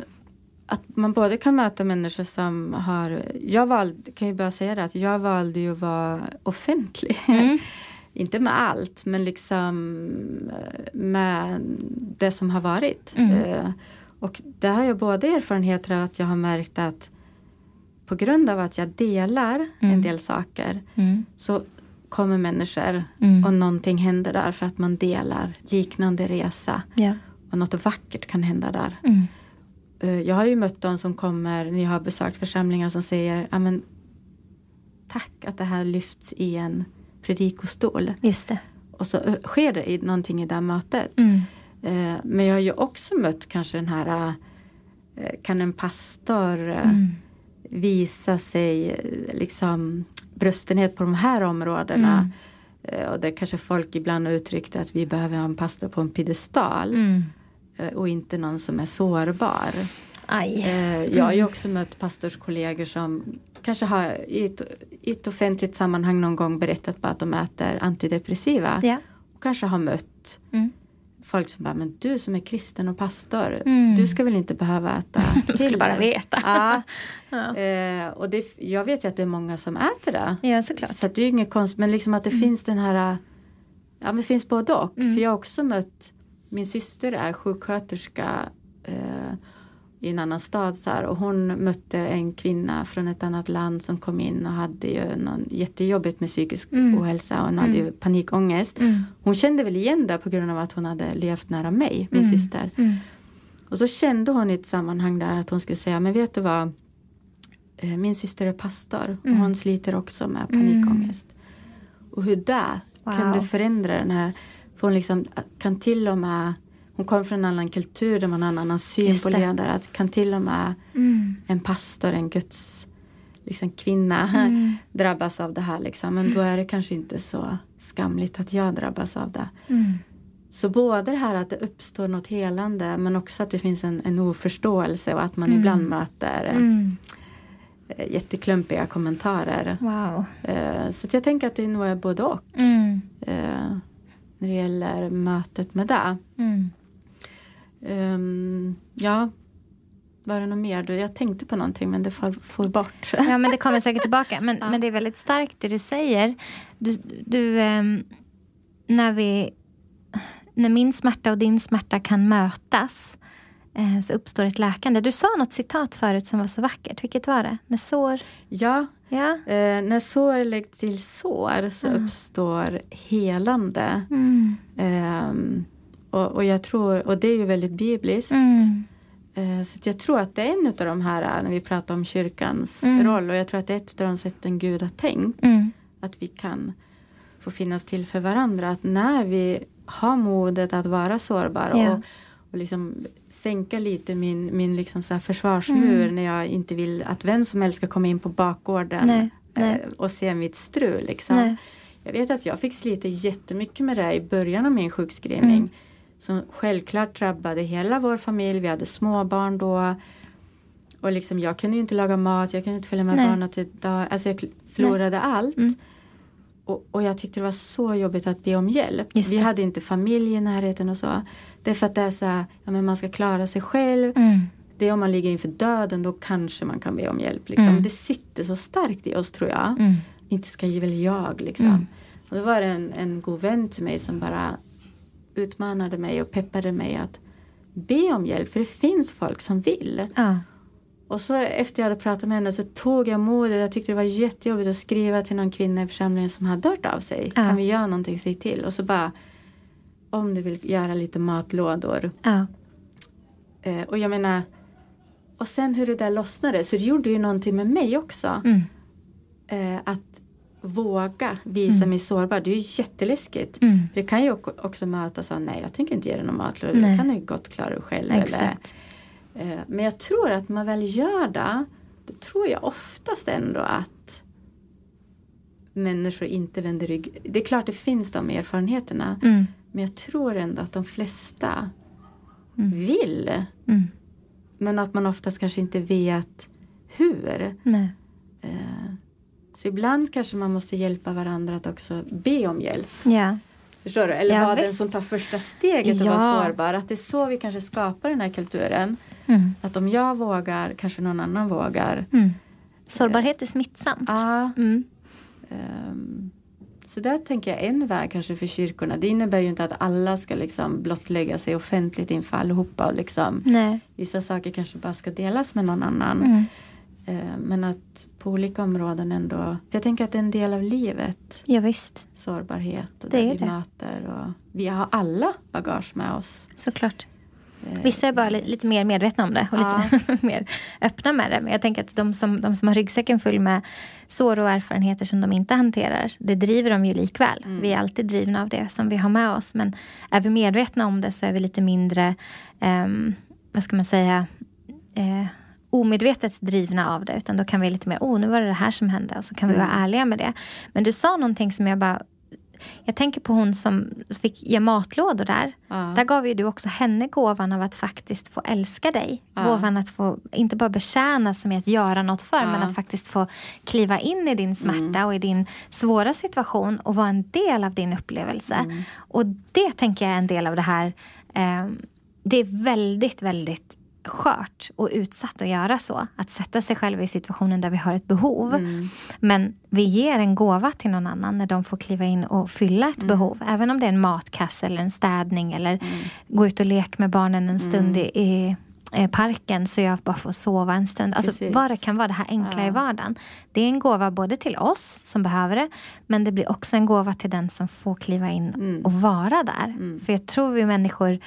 Speaker 2: att man både kan möta människor som har... Jag valde, kan ju bara säga det, att jag valde ju att vara offentlig. Mm. Inte med allt, men liksom eh, med det som har varit. Uh, och det har jag både erfarenheter av att jag har märkt att på grund av att jag delar mm. en del saker mm. så kommer människor mm. och någonting händer där för att man delar liknande resa. Yeah. Och något vackert kan hända där. Mm. Eh, jag har ju mött de som kommer när jag har besökt församlingar som säger Amen, Tack att det här lyfts i en predikostol.
Speaker 1: Just det.
Speaker 2: Och så eh, sker det någonting i det här mötet. Mm. Eh, men jag har ju också mött kanske den här Kan en pastor mm visa sig liksom bröstenhet på de här områdena. Mm. Eh, och det kanske folk ibland har uttryckt att vi behöver ha en pastor på en piedestal. Mm. Eh, och inte någon som är sårbar.
Speaker 1: Aj.
Speaker 2: Eh, jag har ju mm. också mött pastorskollegor som kanske har i ett, i ett offentligt sammanhang någon gång berättat på att de äter antidepressiva. Ja. Och kanske har mött mm folk som bara, men du som är kristen och pastor, mm. du ska väl inte behöva äta
Speaker 1: De skulle bara veta.
Speaker 2: Ja. ja. Eh, och det, jag vet ju att det är många som äter det.
Speaker 1: Ja, såklart.
Speaker 2: Så det är ju inget konstigt, men liksom att det mm. finns den här, ja men det finns både och. Mm. För jag har också mött, min syster är sjuksköterska eh, i en annan stad så här, och hon mötte en kvinna från ett annat land som kom in och hade ju någon jättejobbigt med psykisk mm. ohälsa och hon hade mm. ju panikångest. Mm. Hon kände väl igen det på grund av att hon hade levt nära mig, min mm. syster. Mm. Och så kände hon i ett sammanhang där att hon skulle säga, men vet du vad, eh, min syster är pastor och mm. hon sliter också med panikångest. Och hur det wow. kunde förändra den här, för hon liksom kan till och med hon kommer från en annan kultur där man har en annan syn på ledare. Att kan till och med mm. en pastor, en Guds liksom, kvinna mm. drabbas av det här. Liksom. Men då är det kanske inte så skamligt att jag drabbas av det. Mm. Så både det här att det uppstår något helande men också att det finns en, en oförståelse och att man mm. ibland möter mm. eh, jätteklumpiga kommentarer.
Speaker 1: Wow.
Speaker 2: Eh, så jag tänker att det nog är både och. Mm. Eh, när det gäller mötet med det. Mm. Um, ja, var det något mer? Jag tänkte på någonting men det får, får bort.
Speaker 1: Ja men det kommer säkert tillbaka. Men, ja. men det är väldigt starkt det du säger. Du, du um, när, vi, när min smärta och din smärta kan mötas uh, så uppstår ett läkande. Du sa något citat förut som var så vackert. Vilket var det? När sår...
Speaker 2: Ja, ja. Uh, när sår läggs till sår så mm. uppstår helande. Mm. Um, och, och, jag tror, och det är ju väldigt bibliskt. Mm. Eh, så jag tror att det är en av de här när vi pratar om kyrkans mm. roll och jag tror att det är ett av de sätten Gud har tänkt. Mm. Att vi kan få finnas till för varandra. Att när vi har modet att vara sårbara yeah. och, och liksom sänka lite min, min liksom så försvarsmur mm. när jag inte vill att vem som helst ska komma in på bakgården nej, nej. Eh, och se mitt strul. Liksom. Jag vet att jag fick slita jättemycket med det i början av min sjukskrivning. Som självklart drabbade hela vår familj. Vi hade småbarn då. Och liksom, jag kunde inte laga mat, jag kunde inte följa med Nej. barnen till dag. Alltså jag förlorade Nej. allt. Mm. Och, och, jag tyckte det var så jobbigt att be om hjälp. Vi hade inte familj i närheten och så. Det är för att det är så här, ja, men man ska klara sig själv. Mm. Det är om man ligger inför döden, då kanske man kan be om hjälp. Liksom. Mm. Det sitter så starkt i oss tror jag. Mm. Inte ska väl jag liksom. Mm. Och då var det en, en god vän till mig som bara utmanade mig och peppade mig att be om hjälp för det finns folk som vill. Ja. Och så efter jag hade pratat med henne så tog jag modet. Jag tyckte det var jättejobbigt att skriva till någon kvinna i församlingen som hade hört av sig. Ja. Kan vi göra någonting, säg till. Och så bara om du vill göra lite matlådor. Ja. Eh, och jag menar och sen hur det där lossnade så det gjorde ju någonting med mig också. Mm. Eh, att våga visa mm. mig sårbar. Det är ju jätteläskigt. Mm. det kan ju också mötas av nej jag tänker inte ge dig någon matlåda. Det kan du gott klara dig själv. Exakt. Eller, eh, men jag tror att man väl gör det. Då tror jag oftast ändå att människor inte vänder rygg. Det är klart det finns de erfarenheterna. Mm. Men jag tror ändå att de flesta mm. vill. Mm. Men att man oftast kanske inte vet hur. Eh, så ibland kanske man måste hjälpa varandra att också be om hjälp. Ja. Förstår du? Eller ja, vara den som tar första steget och ja. vara sårbar. Att det är så vi kanske skapar den här kulturen. Mm. Att om jag vågar kanske någon annan vågar. Mm.
Speaker 1: Sårbarhet är smittsamt.
Speaker 2: Ja. Mm. Um, så där tänker jag en väg kanske för kyrkorna. Det innebär ju inte att alla ska liksom blottlägga sig offentligt inför allihopa. Och liksom, Nej. Vissa saker kanske bara ska delas med någon annan. Eh, men att på olika områden ändå. För jag tänker att det är en del av livet.
Speaker 1: Ja, visst.
Speaker 2: Sårbarhet och det, det vi det. möter. Och vi har alla bagage med oss.
Speaker 1: Såklart. Eh, Vissa är bara lite mer medvetna om det och ja. lite mer öppna med det. Men jag tänker att de som, de som har ryggsäcken full med sår och erfarenheter som de inte hanterar, det driver de ju likväl. Mm. Vi är alltid drivna av det som vi har med oss. Men är vi medvetna om det så är vi lite mindre, um, vad ska man säga, uh, omedvetet drivna av det. Utan då kan vi lite mer, oh nu var det det här som hände. Och så kan vi vara mm. ärliga med det. Men du sa någonting som jag bara jag tänker på hon som fick ge matlådor där. Ja. Där gav ju du också henne gåvan av att faktiskt få älska dig. Ja. Gåvan att få, inte bara betjänas med att göra något för, ja. men att faktiskt få kliva in i din smärta mm. och i din svåra situation och vara en del av din upplevelse. Mm. Och det tänker jag är en del av det här. Eh, det är väldigt, väldigt skört och utsatt att göra så. Att sätta sig själv i situationen där vi har ett behov. Mm. Men vi ger en gåva till någon annan när de får kliva in och fylla ett mm. behov. Även om det är en matkasse eller en städning eller mm. gå ut och leka med barnen en stund mm. i, i parken så jag bara får sova en stund. Alltså vad det kan vara, det här enkla ja. i vardagen. Det är en gåva både till oss som behöver det men det blir också en gåva till den som får kliva in mm. och vara där. Mm. För jag tror vi människor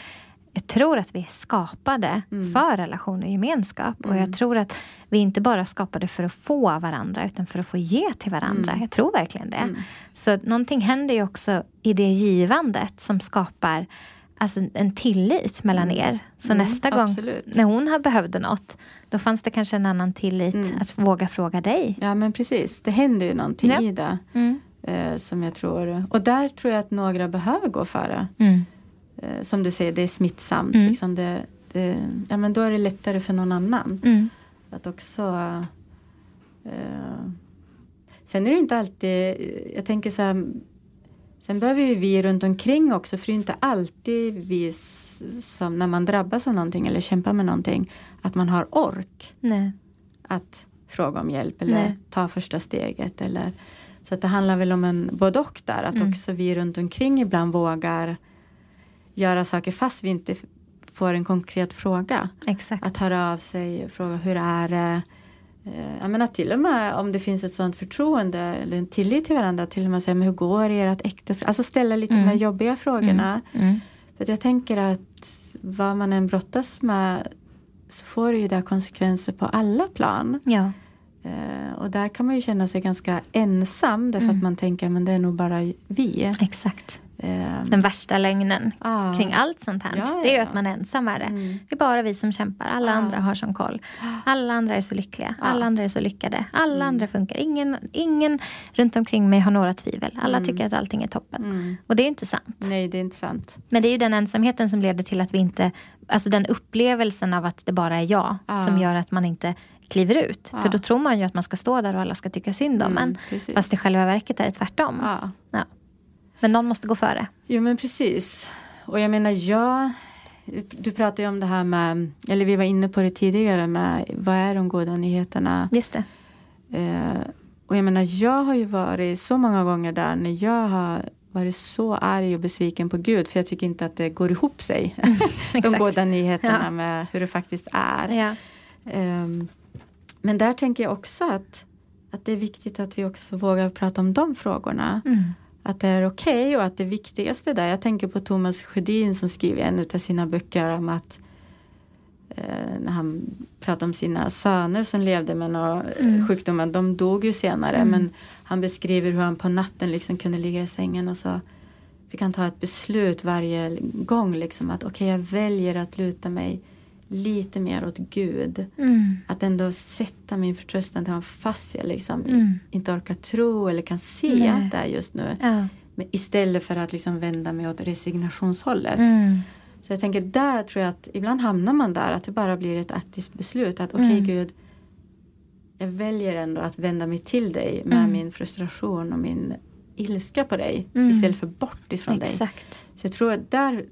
Speaker 1: jag tror att vi är skapade mm. för relation och gemenskap. Mm. Och jag mm. tror att vi inte bara skapade för att få av varandra utan för att få ge till varandra. Mm. Jag tror verkligen det. Mm. Så någonting händer ju också i det givandet som skapar alltså, en tillit mellan mm. er. Så nästa gång absolut. när hon behövde något då fanns det kanske en annan tillit att våga fråga dig.
Speaker 2: Ja men precis, det händer ju någonting ja. i det. Eh, som jag tror. Och där tror jag att några behöver gå före. Mm eh, som du säger, det är smittsamt. Mm. Liksom det, det, ja, men då är det lättare för någon annan. Mm. Att också... Eh, sen är det inte alltid... Jag tänker så här... Sen behöver ju vi runt omkring också, för det är inte alltid vi som när man drabbas av någonting eller kämpar med någonting, att man har ork Nej. att fråga om hjälp eller Nej. ta första steget. Eller, så att det handlar väl om en både och där, att mm. också vi runt omkring ibland vågar göra saker fast vi inte får en konkret fråga.
Speaker 1: Exakt.
Speaker 2: Att höra av sig och fråga hur är det? Eh, jag menar till och med om det finns ett sånt förtroende eller en tillit till varandra till och med säga men hur går det ert äktenskap? Alltså ställa lite mm. de här jobbiga frågorna. Mm. Mm. För jag tänker att vad man än brottas med så får det ju där konsekvenser på alla plan.
Speaker 1: Ja.
Speaker 2: Uh, och där kan man ju känna sig ganska ensam därför mm. att man tänker men det är nog bara vi.
Speaker 1: Exakt. Ehm. Den värsta lögnen ah. kring allt sånt här. Ja, ja, det är ju att man är ensam med det. Mm. Det är bara vi som kämpar. Alla ah. andra har som koll. Alla andra är så lyckliga. Ah. Alla andra är så lyckade. Alla mm. andra funkar. Ingen, ingen runt omkring mig har några tvivel. Alla mm. tycker att allting är toppen. Mm. Och det är inte sant.
Speaker 2: Nej, det är inte sant.
Speaker 1: Men det är ju den ensamheten som leder till att vi inte... Alltså den upplevelsen av att det bara är jag som gör att man inte kliver ut. För då tror man ju att man ska stå där och alla ska tycka synd om mm, en. Fast i själva verket är det tvärtom. Ja. Men någon måste gå före.
Speaker 2: Jo men precis. Och jag menar jag du pratade ju om det här med, eller vi var inne på det tidigare med vad är de goda nyheterna?
Speaker 1: Just det.
Speaker 2: Eh, och jag menar jag har ju varit så många gånger där när jag har varit så arg och besviken på Gud för jag tycker inte att det går ihop sig. Mm, de goda nyheterna ja. med hur det faktiskt är.
Speaker 1: Ja.
Speaker 2: Eh, men där tänker jag också att, att det är viktigt att vi också vågar prata om de frågorna. Mm att det är okej okay och att det viktigaste där, jag tänker på Thomas Sjödin som skriver en av sina böcker om att eh, när han pratade om sina söner som levde med några mm. sjukdomar. De dog ju senare mm. men han beskriver hur han på natten liksom kunde ligga i sängen och så fick han ta ett beslut varje gång liksom att okej okay, jag väljer att luta mig lite mer åt Gud. Mm. Att ändå sätta min förtröstan till honom fast jag liksom mm. inte orkar tro eller kan se Nej. att det är just nu. Ja. Men istället för att liksom vända mig åt resignationshållet. Mm. Så jag tänker där tror jag att ibland hamnar man där att det bara blir ett aktivt beslut att okej okay, mm. Gud jag väljer ändå att vända mig till dig med mm. min frustration och min ilska på dig mm. istället för bort ifrån Exakt. dig. Så jag tror att där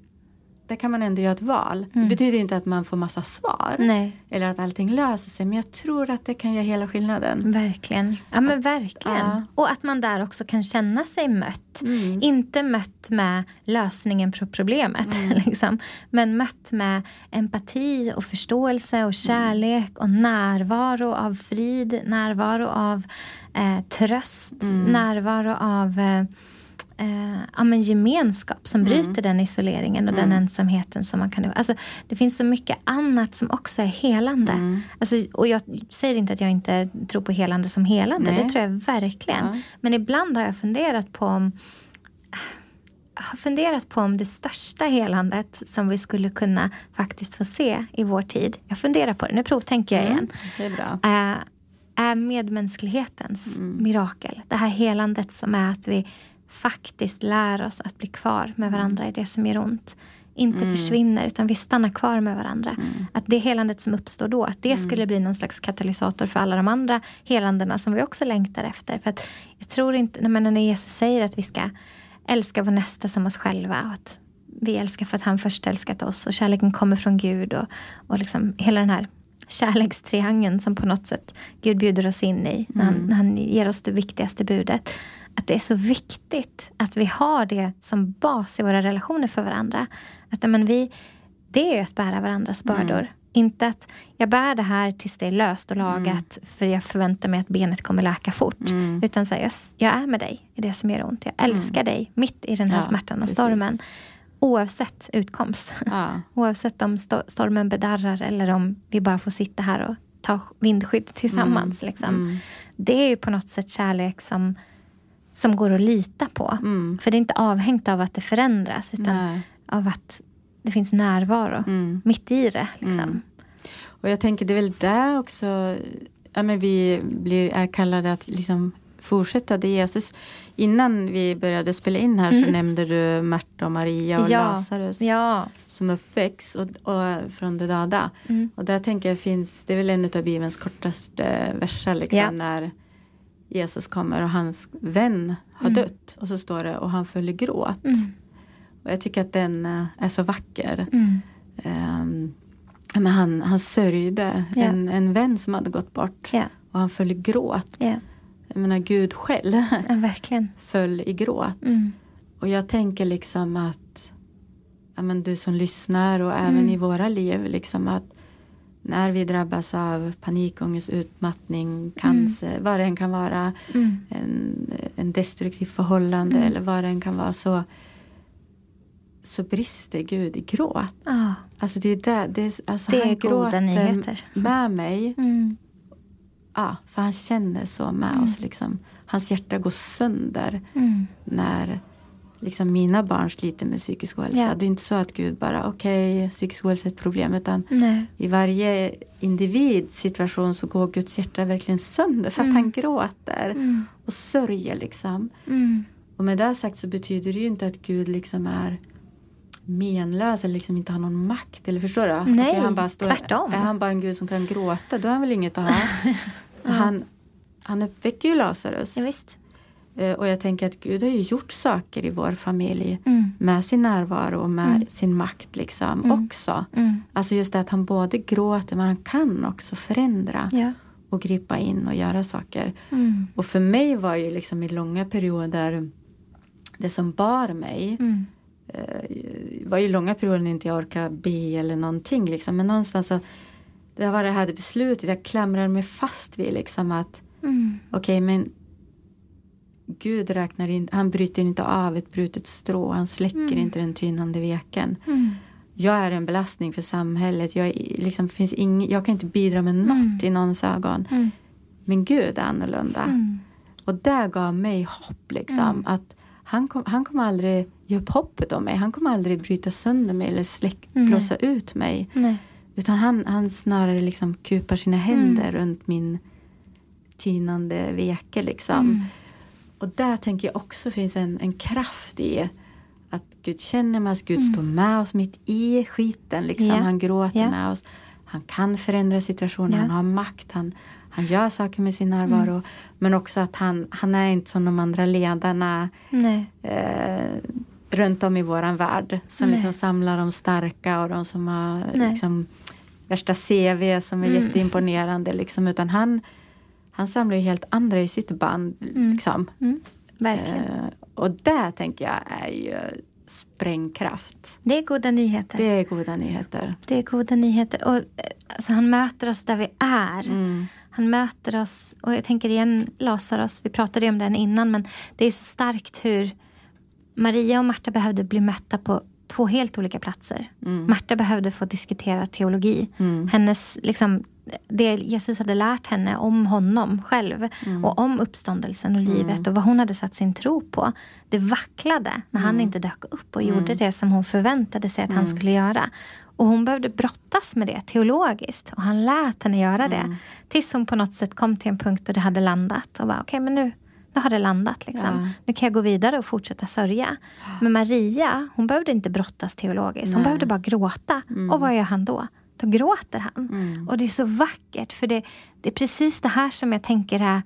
Speaker 2: där kan man ändå göra ett val. Mm. Det betyder inte att man får massa svar Nej. eller att allting löser sig men jag tror att det kan göra hela skillnaden.
Speaker 1: Verkligen. Ja men verkligen. Ja. Och att man där också kan känna sig mött. Mm. Inte mött med lösningen på problemet mm. liksom. men mött med empati och förståelse och kärlek och närvaro av frid, närvaro av eh, tröst, mm. närvaro av eh, eh, ja, men gemenskap som mm. bryter mm. den isoleringen och mm. den ensamheten som man kan alltså, Det finns så mycket annat som också är helande. Mm. Alltså, och jag säger inte att jag inte tror på helande som helande, Nej. det tror jag verkligen. Ja. Men ibland har jag funderat på om har funderat på om det största helandet som vi skulle kunna faktiskt få se i vår tid. Jag funderar på det, nu provtänker jag mm. igen.
Speaker 2: Det är bra.
Speaker 1: Äh, är medmänsklighetens mm. mirakel. Det här helandet som är att vi faktiskt lär oss att bli kvar med varandra i det som gör ont. Inte mm. försvinner utan vi stannar kvar med varandra. Mm. Att det helandet som uppstår då, att det mm. skulle bli någon slags katalysator för alla de andra helandena som vi också längtar efter. För att jag tror inte, när Jesus säger att vi ska älska vår nästa som oss själva. Och att vi älskar för att han först älskat oss och kärleken kommer från Gud. Och, och liksom hela den här kärlekstriangeln som på något sätt Gud bjuder oss in i när han, mm. när han ger oss det viktigaste budet att det är så viktigt att vi har det som bas i våra relationer för varandra. Att men, vi, det är att bära varandras mm. bördor. Mm. Inte att jag bär det här tills det är löst och lagat mm. för jag förväntar mig att benet kommer läka fort. Mm. Utan så här, jag, jag, är med dig i det som gör ont. Jag älskar mm. dig mitt i den här ja, smärtan och precis. stormen. Oavsett utkomst. Ja. Oavsett om sto stormen bedarrar eller om vi bara får sitta här och ta vindskydd tillsammans. Mm. Liksom. Det är ju på något sätt kärlek som som går att lita på. Mm. För det är inte avhängt av att det förändras utan Nej. av att det finns närvaro mm. mitt i det. Liksom. Mm.
Speaker 2: Och jag tänker det är väl där också ja, men vi blir, är kallade att liksom fortsätta det Jesus. Innan vi började spela in här så mm. nämnde du Märta och Maria och ja. Lazarus
Speaker 1: ja.
Speaker 2: som uppväxt och, och, från det döda. Mm. Och där tänker jag finns, det är väl en av Bibelns kortaste verser liksom, ja. när Jesus kommer och hans vän har mm. dött. Och så står det och han föll i gråt. Mm. Och jag tycker att den eh, är så vacker. Mm. Um, men han, han sörjde yeah. en, en vän som hade gått bort. Yeah. Och han föll i gråt. Yeah. Jag menar Gud själv
Speaker 1: ja,
Speaker 2: föll i gråt. Mm. Och jag tänker liksom att ja, men du som lyssnar och även mm. i våra liv liksom att när vi drabbas av panikångest, utmattning, cancer, mm. vad det än kan vara, mm. en, en destruktiv förhållande mm. eller vad det än kan vara så, så brister Gud i gråt. Ah. Alltså det är, där, det är, alltså
Speaker 1: det
Speaker 2: är
Speaker 1: goda nyheter.
Speaker 2: med mig. Mm. Ja, för han känner så med mm. oss. Liksom. Hans hjärta går sönder mm. när liksom mina barn sliter med psykisk ohälsa. Yeah. Det är inte så att Gud bara, okej, okay, psykisk ohälsa är ett problem. Utan Nej. i varje individs situation så går Guds hjärta verkligen sönder för att mm. han gråter mm. och sörjer. Liksom. Mm. Och med det sagt så betyder det ju inte att Gud liksom är menlös eller liksom inte har någon makt. Eller förstår du?
Speaker 1: Nej, okay, han bara står, tvärtom.
Speaker 2: Är han bara en Gud som kan gråta då har han väl inget att ha. han, han uppväcker ju Lazarus.
Speaker 1: Ja, visst.
Speaker 2: Eh, och jag tänker att Gud har ju gjort saker i vår familj mm. med sin närvaro och med mm. sin makt liksom mm. också. Mm. Alltså just det att han både gråter men han kan också förändra ja. och gripa in och göra saker. Mm. Och för mig var ju liksom i långa perioder det som bar mig mm. eh, var ju långa perioder när inte jag orkade be eller någonting liksom. Men någonstans så det var det här beslutet jag klamrar mig fast vid liksom att okej okay, men Gud räknar in, han bryter inte av ett brutet strå, han släcker mm. inte den tynande veken. Mm. jag är en belastning för samhället. Jag, liksom, finns ing, jag kan inte bidra med något mm. i någons ögon. Mm. Men Gud är annorlunda. Mm. Och det gav mig hopp. Liksom, mm. att han, kom, han kommer aldrig ge upp hoppet om mig. Han kommer aldrig bryta sönder mig eller släck, blåsa ut mig. Nej. Utan han, han snarare liksom kupar sina händer mm. runt min tynande veke. Liksom. Och där tänker jag också finns en, en kraft i att Gud känner mig, att Gud mm. står med oss mitt i skiten. Liksom. Yeah. Han gråter yeah. med oss. Han kan förändra situationen, yeah. han har makt, han, han gör saker med sin närvaro. Mm. Men också att han, han är inte som de andra ledarna eh, runt om i våran värld. Som liksom samlar de starka och de som har liksom, värsta CV som är mm. jätteimponerande. Liksom, utan han, han samlar ju helt andra i sitt band. Mm. Liksom.
Speaker 1: Mm. Verkligen. Eh,
Speaker 2: och det tänker jag är ju sprängkraft.
Speaker 1: Det är goda nyheter.
Speaker 2: Det är goda nyheter.
Speaker 1: Det är goda nyheter. Och, alltså, han möter oss där vi är. Mm. Han möter oss, och jag tänker igen Lazarus, vi pratade om den innan, men det är så starkt hur Maria och Marta behövde bli mötta på två helt olika platser. Mm. Marta behövde få diskutera teologi. Mm. Hennes, liksom, det Jesus hade lärt henne om honom själv mm. och om uppståndelsen och livet mm. och vad hon hade satt sin tro på. Det vacklade när han mm. inte dök upp och gjorde mm. det som hon förväntade sig att han skulle göra. Och hon behövde brottas med det teologiskt och han lät henne göra det. Tills hon på något sätt kom till en punkt där det hade landat och bara okej okay, men nu, nu har det landat. Liksom. Ja. Nu kan jag gå vidare och fortsätta sörja. Men Maria, hon behövde inte brottas teologiskt. Hon Nej. behövde bara gråta. Mm. Och vad gör han då? Då gråter han. Mm. Och det är så vackert. För det, det, är precis det här som jag tänker är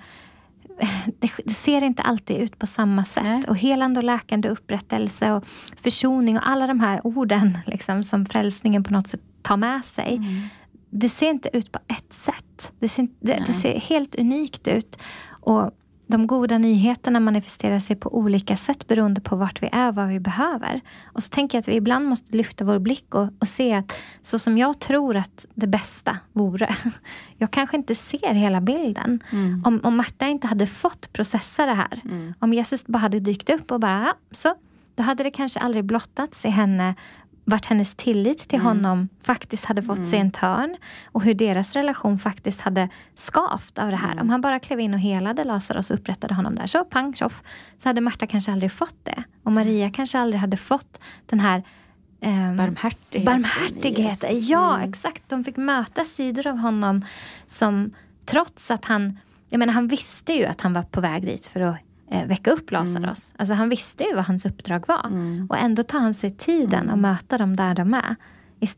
Speaker 1: det, det, ser inte alltid ut på samma sätt. Nej. Och helande och läkande upprättelse och försoning och alla de här orden liksom, som frälsningen på något sätt tar med sig. Mm. Det ser inte ut på ett sätt. Det ser, det, det ser helt unikt ut. Och de goda nyheterna manifesterar sig på olika sätt beroende på vart vi är och vad vi behöver. Och så tänker jag att vi ibland måste lyfta vår blick och, och se att så som jag tror att det bästa vore. Jag kanske inte ser hela bilden. Mm. Om, om Marta inte hade fått processa det här. Mm. Om Jesus bara hade dykt upp och bara, så. Då hade det kanske aldrig blottats i henne vart hennes tillit till mm. honom faktiskt hade fått mm. sig en törn och hur deras relation faktiskt hade skavt av det här. Mm. Om han bara klev in och helade Lazarus och upprättade honom där, så pang tjoff, så hade Marta kanske aldrig fått det. Och Maria kanske aldrig hade fått den här
Speaker 2: Um, barmhärtighet.
Speaker 1: barmhärtighet. Ja, mm. exakt. De fick möta sidor av honom som trots att han... Jag menar, han visste ju att han var på väg dit för att eh, väcka upp Lazarus. Mm. Alltså han visste ju vad hans uppdrag var. Mm. Och ändå tar han sig tiden mm. att möta dem där de är.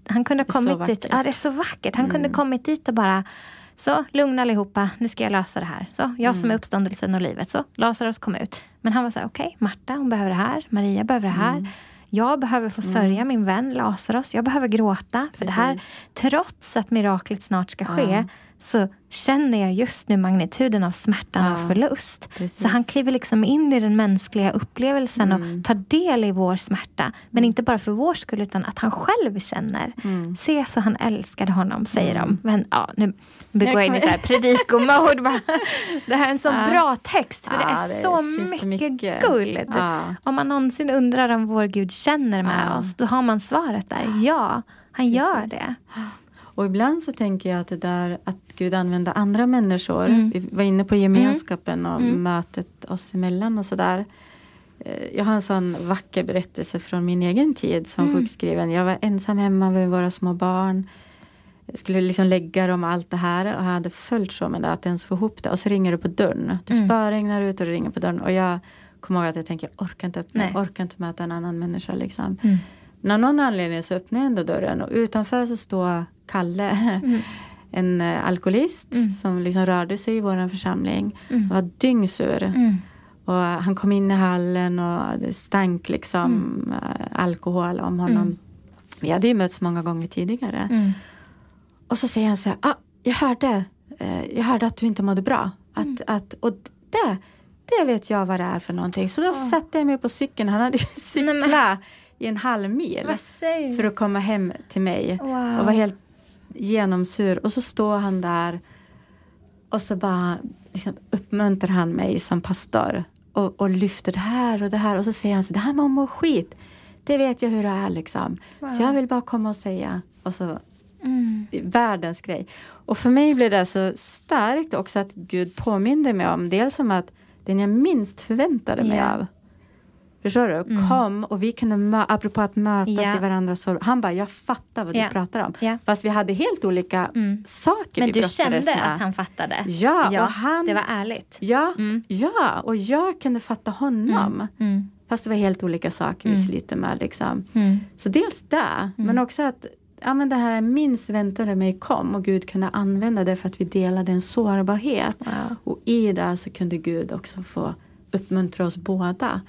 Speaker 1: Han kunde ha kommit dit. Ja, det är så vackert. Han kunde mm. kommit dit och bara så, lugna allihopa, nu ska jag lösa det här. Så, jag som är mm. uppståndelsen och livet. Så, Lazarus kom ut. Men han var så här, okej, okay, Marta hon behöver det här. Maria behöver det här. Mm. Jag behöver få sörja min vän Lazarus. Jag behöver gråta för Precis. det här. Trots att miraklet snart ska ske så känner jag just nu magnituden av smärtan ja, och förlust. Precis. Så han kliver liksom in i den mänskliga upplevelsen mm. och tar del i vår smärta. Men inte bara för vår skull, utan att han själv känner. Mm. Se så han älskade honom, säger mm. de. Men ja, nu går jag in i predikomode. det här är en så ja. bra text, för ja, det är det så, mycket mycket guld. Om man någonsin undrar om vår Gud känner med oss, då har man svaret där. Ja, han gör det.
Speaker 2: Och ibland så tänker jag att det där att Gud använder andra människor. Mm. Vi var inne på gemenskapen och mm. mötet oss emellan och sådär. Eh, jag har en sån vacker berättelse från min egen tid som mm. sjukskriven. Jag var ensam hemma med våra små barn. Jag skulle liksom lägga dem allt det här och jag hade följt så med det att ens få ihop det. Och så ringer det på dörren. Det mm. spöregnar ut och det ringer på dörren. Och jag kommer ihåg att jag tänker jag orkar inte öppna, jag orkar inte möta en annan människa. Liksom. Mm. Men av någon anledning så öppnar jag ändå dörren och utanför så står Kalle, mm. en uh, alkoholist mm. som liksom rörde sig i vår församling. Mm. var dyngsur. Mm. Och han kom in i hallen och det stank liksom mm. uh, alkohol om honom. Vi hade ju mötts många gånger tidigare. Och så säger han så här, ah, jag, hörde, uh, jag hörde att du inte mådde bra. Att, att, och det, det vet jag vad det är för någonting. Så då oh. satte jag mig på cykeln. Han hade cyklat i en halv mil för att komma hem till mig. Wow. Och var helt genomsur. Och så står han där och så bara liksom uppmuntrar han mig som pastor och, och lyfter det här och det här. Och så säger han så det här med att må skit. det vet jag hur det är liksom. Wow. Så jag vill bara komma och säga. Och så, mm. Världens grej. Och för mig blev det så starkt också att Gud påminde mig om dels om att den jag minst förväntade mig yeah. av Förstår du? Mm. Kom och vi kunde, mö- apropå att mötas yeah. i varandras sorg. Han bara, jag fattar vad yeah. du pratar om. Yeah. Fast vi hade helt olika mm. saker
Speaker 1: Men du kände med. att han fattade?
Speaker 2: Ja, ja, och han,
Speaker 1: det var ärligt.
Speaker 2: Ja, mm. ja, och jag kunde fatta honom. Mm. mm. Fast det var helt olika saker vi mm. sliter med. Liksom. Så dels det, men också att ja, men det här minst väntade mig kom och Gud kunde använda det för att vi delade en sårbarhet. Wow. Och i det så kunde Gud också få uppmuntra oss båda.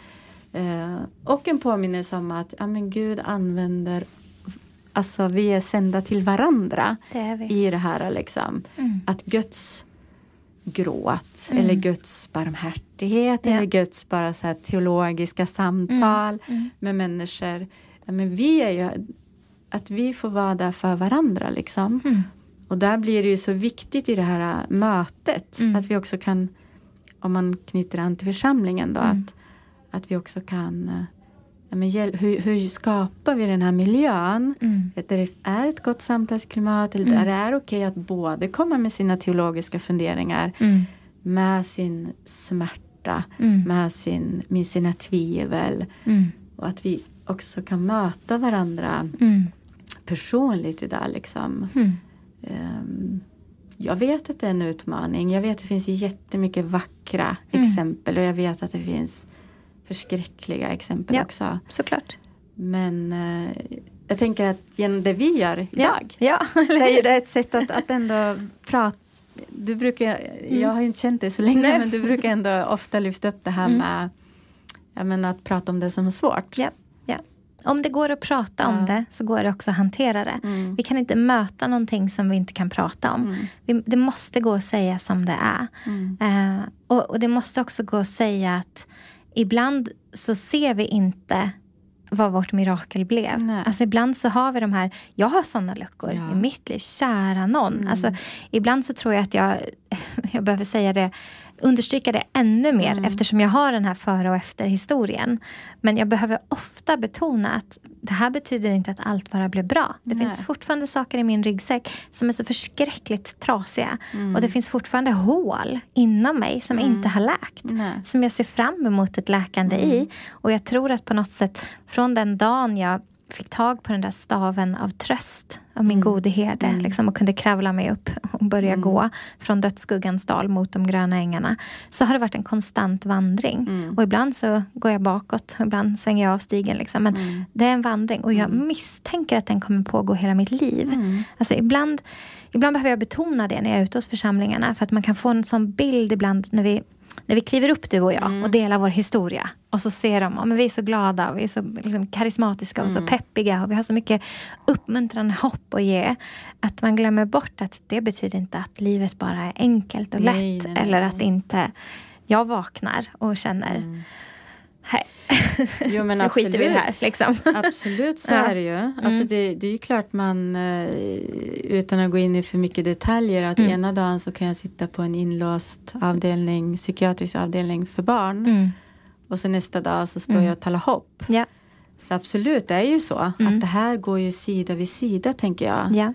Speaker 2: Eh, och en påminnelse om att ja, men Gud använder Alltså vi är sända till varandra
Speaker 1: det
Speaker 2: i det här. Liksom. Mm. Att Guds gråt mm. eller Guds barmhärtighet ja. eller Guds bara så teologiska samtal mm. mm. med människor. Ja, men vi är ju, att vi får vara där för varandra. Liksom. Mm. Och där blir det ju så viktigt i det här mötet mm. att vi också kan, om man knyter an till församlingen då, att att vi också kan eh, ja, men, hur, hur skapar vi den här miljön mm. där det är ett gott samtalsklimat eller mm. där det är okej att både komma med sina teologiska funderingar mm. med sin smärta, mm. med, sin, med sina tvivel mm. och att vi också kan möta varandra mm. personligt idag. Liksom. Um, jag vet att det är en utmaning. Jag vet att det finns jättemycket vackra exempel och jag vet att det finns förskräckliga exempel
Speaker 1: ja,
Speaker 2: också.
Speaker 1: Såklart.
Speaker 2: Men eh, jag tänker att genom det vi gör idag
Speaker 1: ja,
Speaker 2: ja. så är det ett sätt att, att ändå prata du brukar, mm. Jag har ju inte känt dig så länge Nej. men du brukar ändå ofta lyfta upp det här mm. med jag menar, att prata om det som är svårt.
Speaker 1: Ja, ja. Om det går att prata ja. om det så går det också att hantera det. Mm. Vi kan inte möta någonting som vi inte kan prata om. Mm. Vi, det måste gå att säga som det är. Uh, och, och, det måste också gå att säga att ibland så ser vi inte vad vårt mirakel blev. Nej. Alltså ibland så har vi de här, jag har sådana luckor ja. i mitt liv, kära någon. Mm. Alltså, ibland så tror jag att jag, jag behöver säga det understryka det ännu mer mm. eftersom jag har den här före och efter historien. Men jag behöver ofta betona att det här betyder inte att allt bara blev bra. Det Nej. finns fortfarande saker i min ryggsäck som är så förskräckligt trasiga. Mm. Och det finns fortfarande hål inom mig som mm. inte har läkt. Nej. Som jag ser fram emot ett läkande i. Mm. Och jag tror att på något sätt från den dagen jag fick tag på den där staven av tröst av min mm. gode herde mm. liksom, och kunde kravla mig upp och börja mm. gå från dödsskuggans dal mot de gröna ängarna så har det varit en konstant vandring. Mm. Och ibland så går jag bakåt, och ibland svänger jag av stigen. Liksom. Men mm. det är en vandring och jag mm. misstänker att den kommer pågå hela mitt liv. Alltså, ibland, ibland behöver jag betona det när jag är ute hos församlingarna för att man kan få en sån bild ibland när vi när vi kliver upp du och jag mm. och delar vår historia och så ser de att vi är så glada, vi är så liksom, karismatiska och mm. så peppiga och vi har så mycket uppmuntrande hopp att ge att man glömmer bort att det betyder inte att livet bara är enkelt och nej, lätt nej, nej, eller att inte jag vaknar och känner mm. Nej.
Speaker 2: Jo, men
Speaker 1: nu skiter vi här. Liksom.
Speaker 2: Absolut, så ja. är det ju. Alltså, mm. det, det, är ju klart man, eh, utan att gå in i för mycket detaljer, att mm. ena dagen så kan jag sitta på en inlåst avdelning, psykiatrisk avdelning för barn. Mm. Och så nästa dag så står mm. jag och talar hopp. Ja. Så absolut, det är ju så. Mm. Att det här går ju sida vid sida, tänker jag. Ja.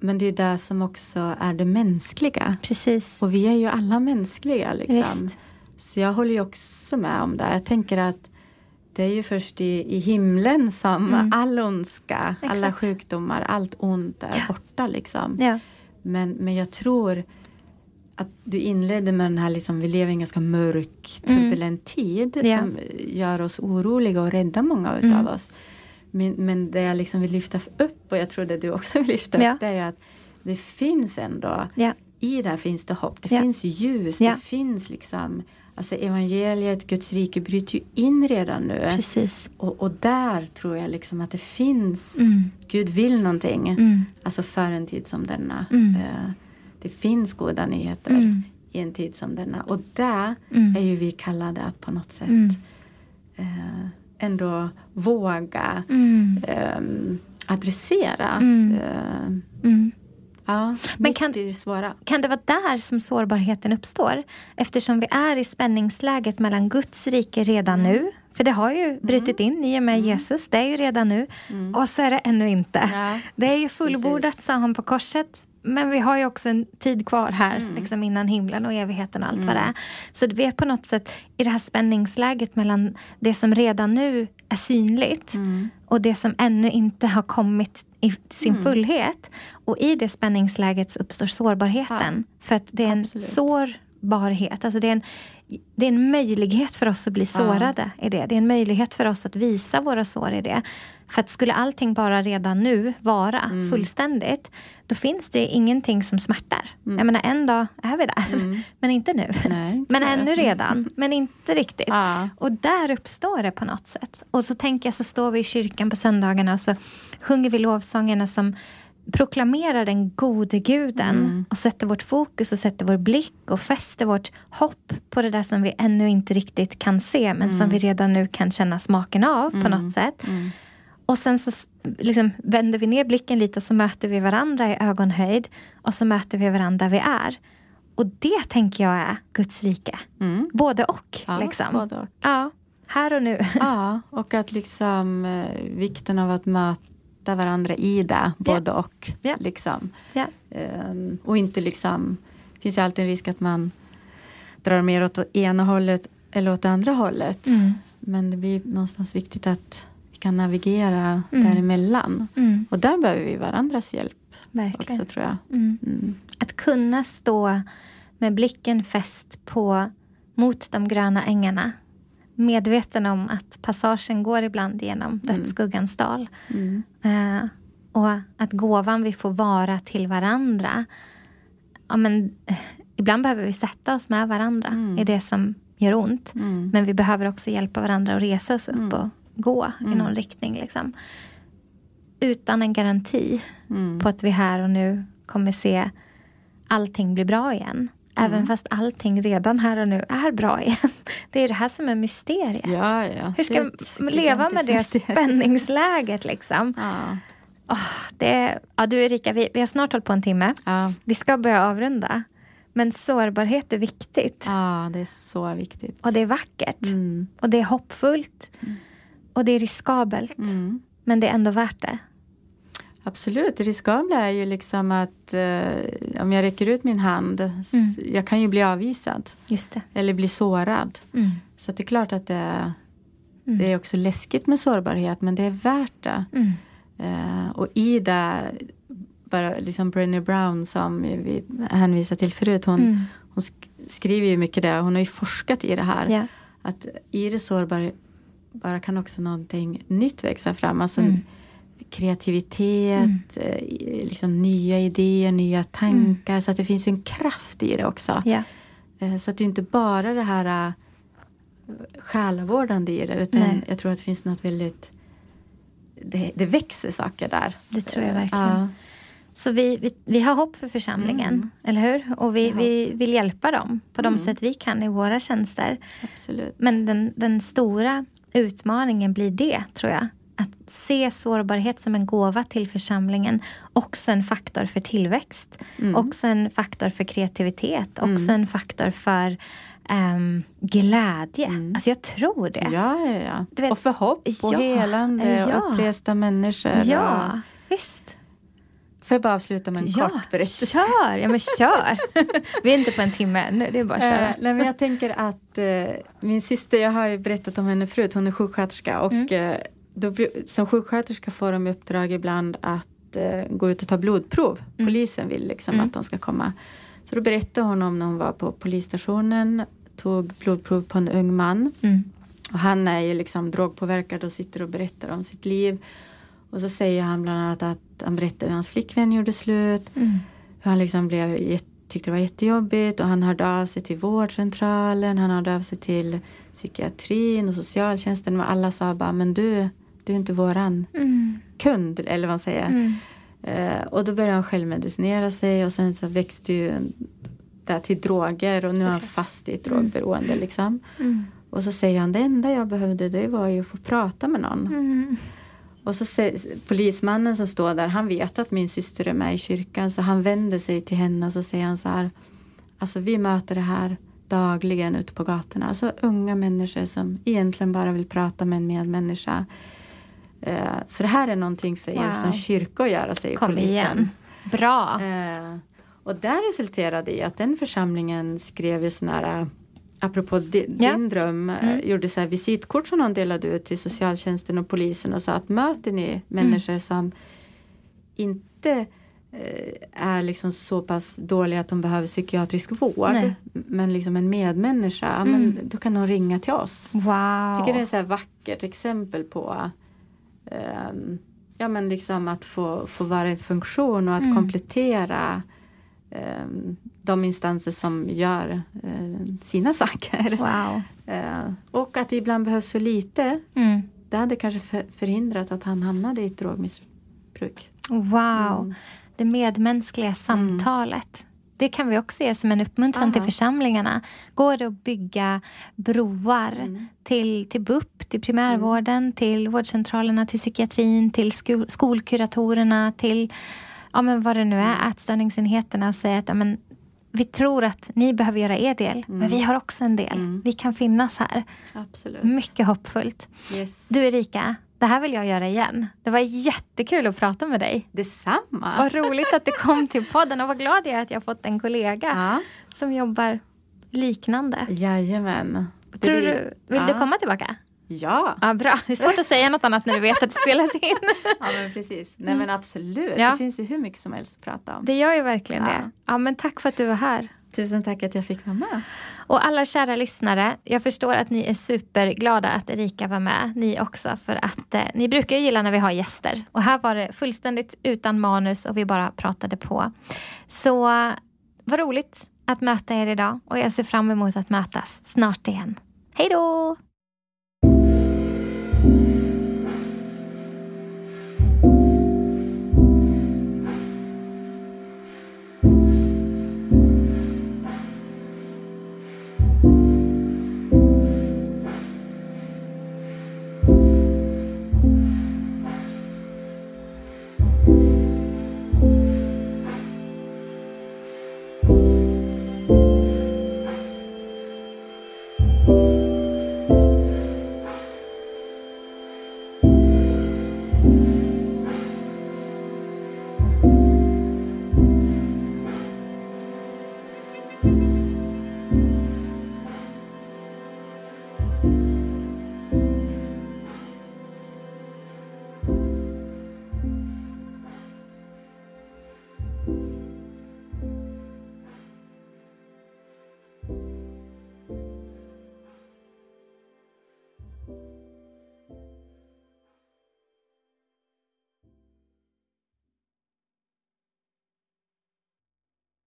Speaker 2: Men det är det som också är det mänskliga.
Speaker 1: Precis.
Speaker 2: Och vi är ju alla mänskliga. Liksom. Visst. Så jag håller ju också med om det. Jag tänker att det är ju först i, i himlen som mm. all ondska, Exakt. alla sjukdomar, allt ont är ja. borta. Liksom. Ja. Men, men jag tror att du inledde med den här, liksom, vi lever i en ganska mörk, turbulent mm. tid ja. som gör oss oroliga och räddar många utav mm. oss. Men, men det jag liksom vill lyfta upp, och jag tror det du också vill lyfta upp, det är att det finns ändå, i det här finns det hopp, det finns ljus, det finns liksom Alltså evangeliet, Guds rike bryter ju in redan nu.
Speaker 1: Precis.
Speaker 2: Och, och där tror jag liksom att det finns, mm. Gud vill någonting. Mm. Alltså för en tid som denna. Mm. Uh, det finns goda nyheter mm. i en tid som denna. Och där mm. är ju vi kallade att på något sätt uh, ändå våga um, adressera. Ja, Men
Speaker 1: kan, kan det vara där som sårbarheten uppstår? Eftersom vi är i spänningsläget mellan Guds rike redan mm. nu, För det har ju brutit mm. in i och med mm. Jesus. Det är ju redan nu. Mm. Och så är det ännu inte. Ja. Det är ju fullbordat, sa han på korset. Men vi har ju också en tid kvar här, mm. liksom innan himlen och evigheten och allt mm. vad det är. Så vi är på något sätt i det här spänningsläget mellan det som redan nu är synligt mm. och det som ännu inte har kommit i sin mm. fullhet. Och i det spänningsläget så uppstår sårbarheten. Ja. För att det är en Absolut. sårbarhet. Alltså det, är en, det är en möjlighet för oss att bli sårade ja. i det. Det är en möjlighet för oss att visa våra sår i det. För att skulle allting bara redan nu vara mm. fullständigt, då finns det ingenting som smärtar. Mm. Jag menar, en dag är vi där, mm. men inte nu. Nej, men ännu redan, men inte riktigt. Ja. Och där uppstår det på något sätt. Och så tänker jag, så står vi i kyrkan på söndagarna och så sjunger vi lovsångerna som proklamerar den gode guden mm. och sätter vårt fokus och sätter vår blick och fäster vårt hopp på det där som vi ännu inte riktigt kan se men som mm. vi redan nu kan känna smaken av på mm. något sätt. Och sen så liksom vänder vi ner blicken lite och så möter vi varandra i ögonhöjd. Och så möter vi varandra där vi är. Och det tänker jag är Guds rike. Mm. Både och. Ja, liksom.
Speaker 2: både och.
Speaker 1: Ja, här och nu.
Speaker 2: Ja, och att liksom eh, vikten av att möta varandra i det, både yeah. och. Yeah. Liksom. Yeah. Um, och inte liksom, det finns ju alltid en risk att man drar mer åt ena hållet eller åt andra hållet. Mm. Men det blir någonstans viktigt att kan navigera mm. däremellan. Mm. Och där behöver vi varandras hjälp Verkligen. också tror jag. Mm.
Speaker 1: mm. Att kunna stå med blicken fäst på mot de gröna ängarna. Medveten om att passagen går ibland genom mm. dödsskuggans dal. Uh, och att gåvan vi får vara till varandra. Ja, men, eh, ibland behöver vi sätta oss med varandra i det som gör ont. Men vi behöver också hjälpa varandra att resa oss upp och gå mm. i någon riktning. Liksom. Utan en garanti mm. på att vi här och nu kommer se allting bli bra igen. Även mm. fast allting redan här och nu är bra igen. Det är det här som är mysteriet.
Speaker 2: Ja, ja.
Speaker 1: Hur ska man leva med det spänningsläget? Liksom? Ja. Oh, det, ja, du Erika, vi, vi har snart hållit på en timme. Ja. Vi ska börja avrunda. Men sårbarhet är viktigt.
Speaker 2: Ja, det är så viktigt.
Speaker 1: Och det är vackert. Mm. Och det är hoppfullt. Mm. Och det är riskabelt. Mm. Men det är ändå värt det.
Speaker 2: Absolut, det riskabla är ju liksom att eh, om jag räcker ut min hand, mm. jag kan ju bli avvisad. Eller bli sårad. Mm. Så det är klart att det, mm. det, är också läskigt med sårbarhet men det är värt det. Mm. Eh, och i det, bara liksom Brené Brown som vi hänvisade till förut, hon, mm. hon skriver ju mycket det, hon har ju forskat i det här. Yeah. Att i det sårbara bara kan också någonting nytt växa fram. Alltså mm. kreativitet, mm. Eh, liksom nya idéer, nya tankar. Mm. Så att det finns en kraft i det också. Yeah. Så att det är inte bara det här äh, själavårdande i det. Utan Nej. jag tror att det finns något väldigt... Det, det växer saker där.
Speaker 1: Det tror jag verkligen. Ja. Så vi, vi, vi, har hopp för församlingen, mm. eller hur? Och vi, vi vill hjälpa dem på de mm. sätt vi kan i våra tjänster.
Speaker 2: Absolut.
Speaker 1: Men den, den stora utmaningen blir det, tror jag. Att se sårbarhet som en gåva till församlingen. Också en faktor för tillväxt. Mm. Också en faktor för kreativitet. Mm. Också en faktor för um, glädje. Mm. Alltså jag tror det.
Speaker 2: Ja, ja, ja. Vet, och för hopp och ja, helande ja. och uppresta människor.
Speaker 1: Ja, och... visst.
Speaker 2: Får jag bara avsluta med en ja, kort berättelse?
Speaker 1: Kör! Ja, men kör! Vi är inte på en timme ännu, det är bara att köra. Uh,
Speaker 2: nej, men jag tänker att uh, min syster, jag har ju berättat om henne förut, hon är sjuksköterska och mm. uh, då, som sjuksköterska får de uppdrag ibland att gå ut och ta blodprov. Mm. Polisen vill liksom mm. att de ska komma. Så då berättade hon om när hon var på polisstationen, tog blodprov på en ung man. Mm. Och han är ju liksom drogpåverkad och sitter och berättar om sitt liv. Och så säger han bland annat att han berättade hur hans flickvän gjorde slut. Mm. Hur han liksom blev, tyckte det var jättejobbigt och han hörde av sig till vårdcentralen. Han hörde av sig till psykiatrin och socialtjänsten. Och alla sa bara, men du, du är inte våran mm. kund. Eller vad man säger. Mm. Uh, och då började han självmedicinera sig och sen så växte ju det till droger och nu är han fast i ett mm. drogberoende. Liksom. Mm. Och så säger han, det enda jag behövde det var ju att få prata med någon. Mm. Och så polismannen som står där, han vet att min syster är med i kyrkan så han vänder sig till henne och så säger han så här Alltså vi möter det här dagligen ute på gatorna. Alltså unga människor som egentligen bara vill prata med en medmänniska. Eh, så det här är någonting för er som kyrka att göra, säger Kom polisen. Igen.
Speaker 1: Bra.
Speaker 2: Eh, och det resulterade i att den församlingen skrev ju sådana här apropå din ja. dröm, mm. gjorde så här visitkort som de delade ut till socialtjänsten och polisen och sa att möter ni människor mm. som inte Eh, är liksom så pass dåliga att de behöver psykiatrisk vård. Nej. Men liksom en medmänniska, mm. men då kan de ringa till oss.
Speaker 1: Wow.
Speaker 2: Tycker det är ett vackert exempel på um, ja, men liksom att få, få vara i funktion och att mm. komplettera de instanser som gör uh, sina saker.
Speaker 1: Wow.
Speaker 2: Uh, och att det ibland behövs så lite. Mm. Det hade kanske förhindrat att han hamnade i ett drogmissbruk.
Speaker 1: Wow. Mm det medmänskliga mm. samtalet. Mm. Det kan vi också ge som en uppmuntran Aha. till församlingarna. Går det att bygga broar mm. till, till BUP, till primärvården, mm. till vårdcentralerna, till psykiatrin, till skol skolkuratorerna, till ja, men vad det nu är, mm. ätstörningsenheterna och säga att ja, men, vi tror att ni behöver göra er del, mm. men vi har också en del. Mm. Vi kan finnas här.
Speaker 2: Absolut.
Speaker 1: Mycket hoppfullt.
Speaker 2: Yes.
Speaker 1: Du Erika, det här vill jag göra igen. Det var jättekul att prata med dig.
Speaker 2: Detsamma.
Speaker 1: Vad roligt att du kom till podden och vad glad jag är att jag har fått en kollega ja. som jobbar liknande.
Speaker 2: Jajamän.
Speaker 1: Tror du, vill ja. du komma tillbaka?
Speaker 2: Ja.
Speaker 1: ja. Bra. Det är svårt att säga något annat när du vet att det spelas in.
Speaker 2: ja men precis. Nej men absolut. Ja. Det finns ju hur mycket som helst att prata om.
Speaker 1: Det gör ju verkligen ja. det. Ja men tack för att du var här.
Speaker 2: Tusen tack att jag fick vara med.
Speaker 1: Och alla kära lyssnare, jag förstår att ni är superglada att Erika var med, ni också, för att eh, ni brukar ju gilla när vi har gäster. Och här var det fullständigt utan manus och vi bara pratade på. Så vad roligt att möta er idag och jag ser fram emot att mötas snart igen. Hej då!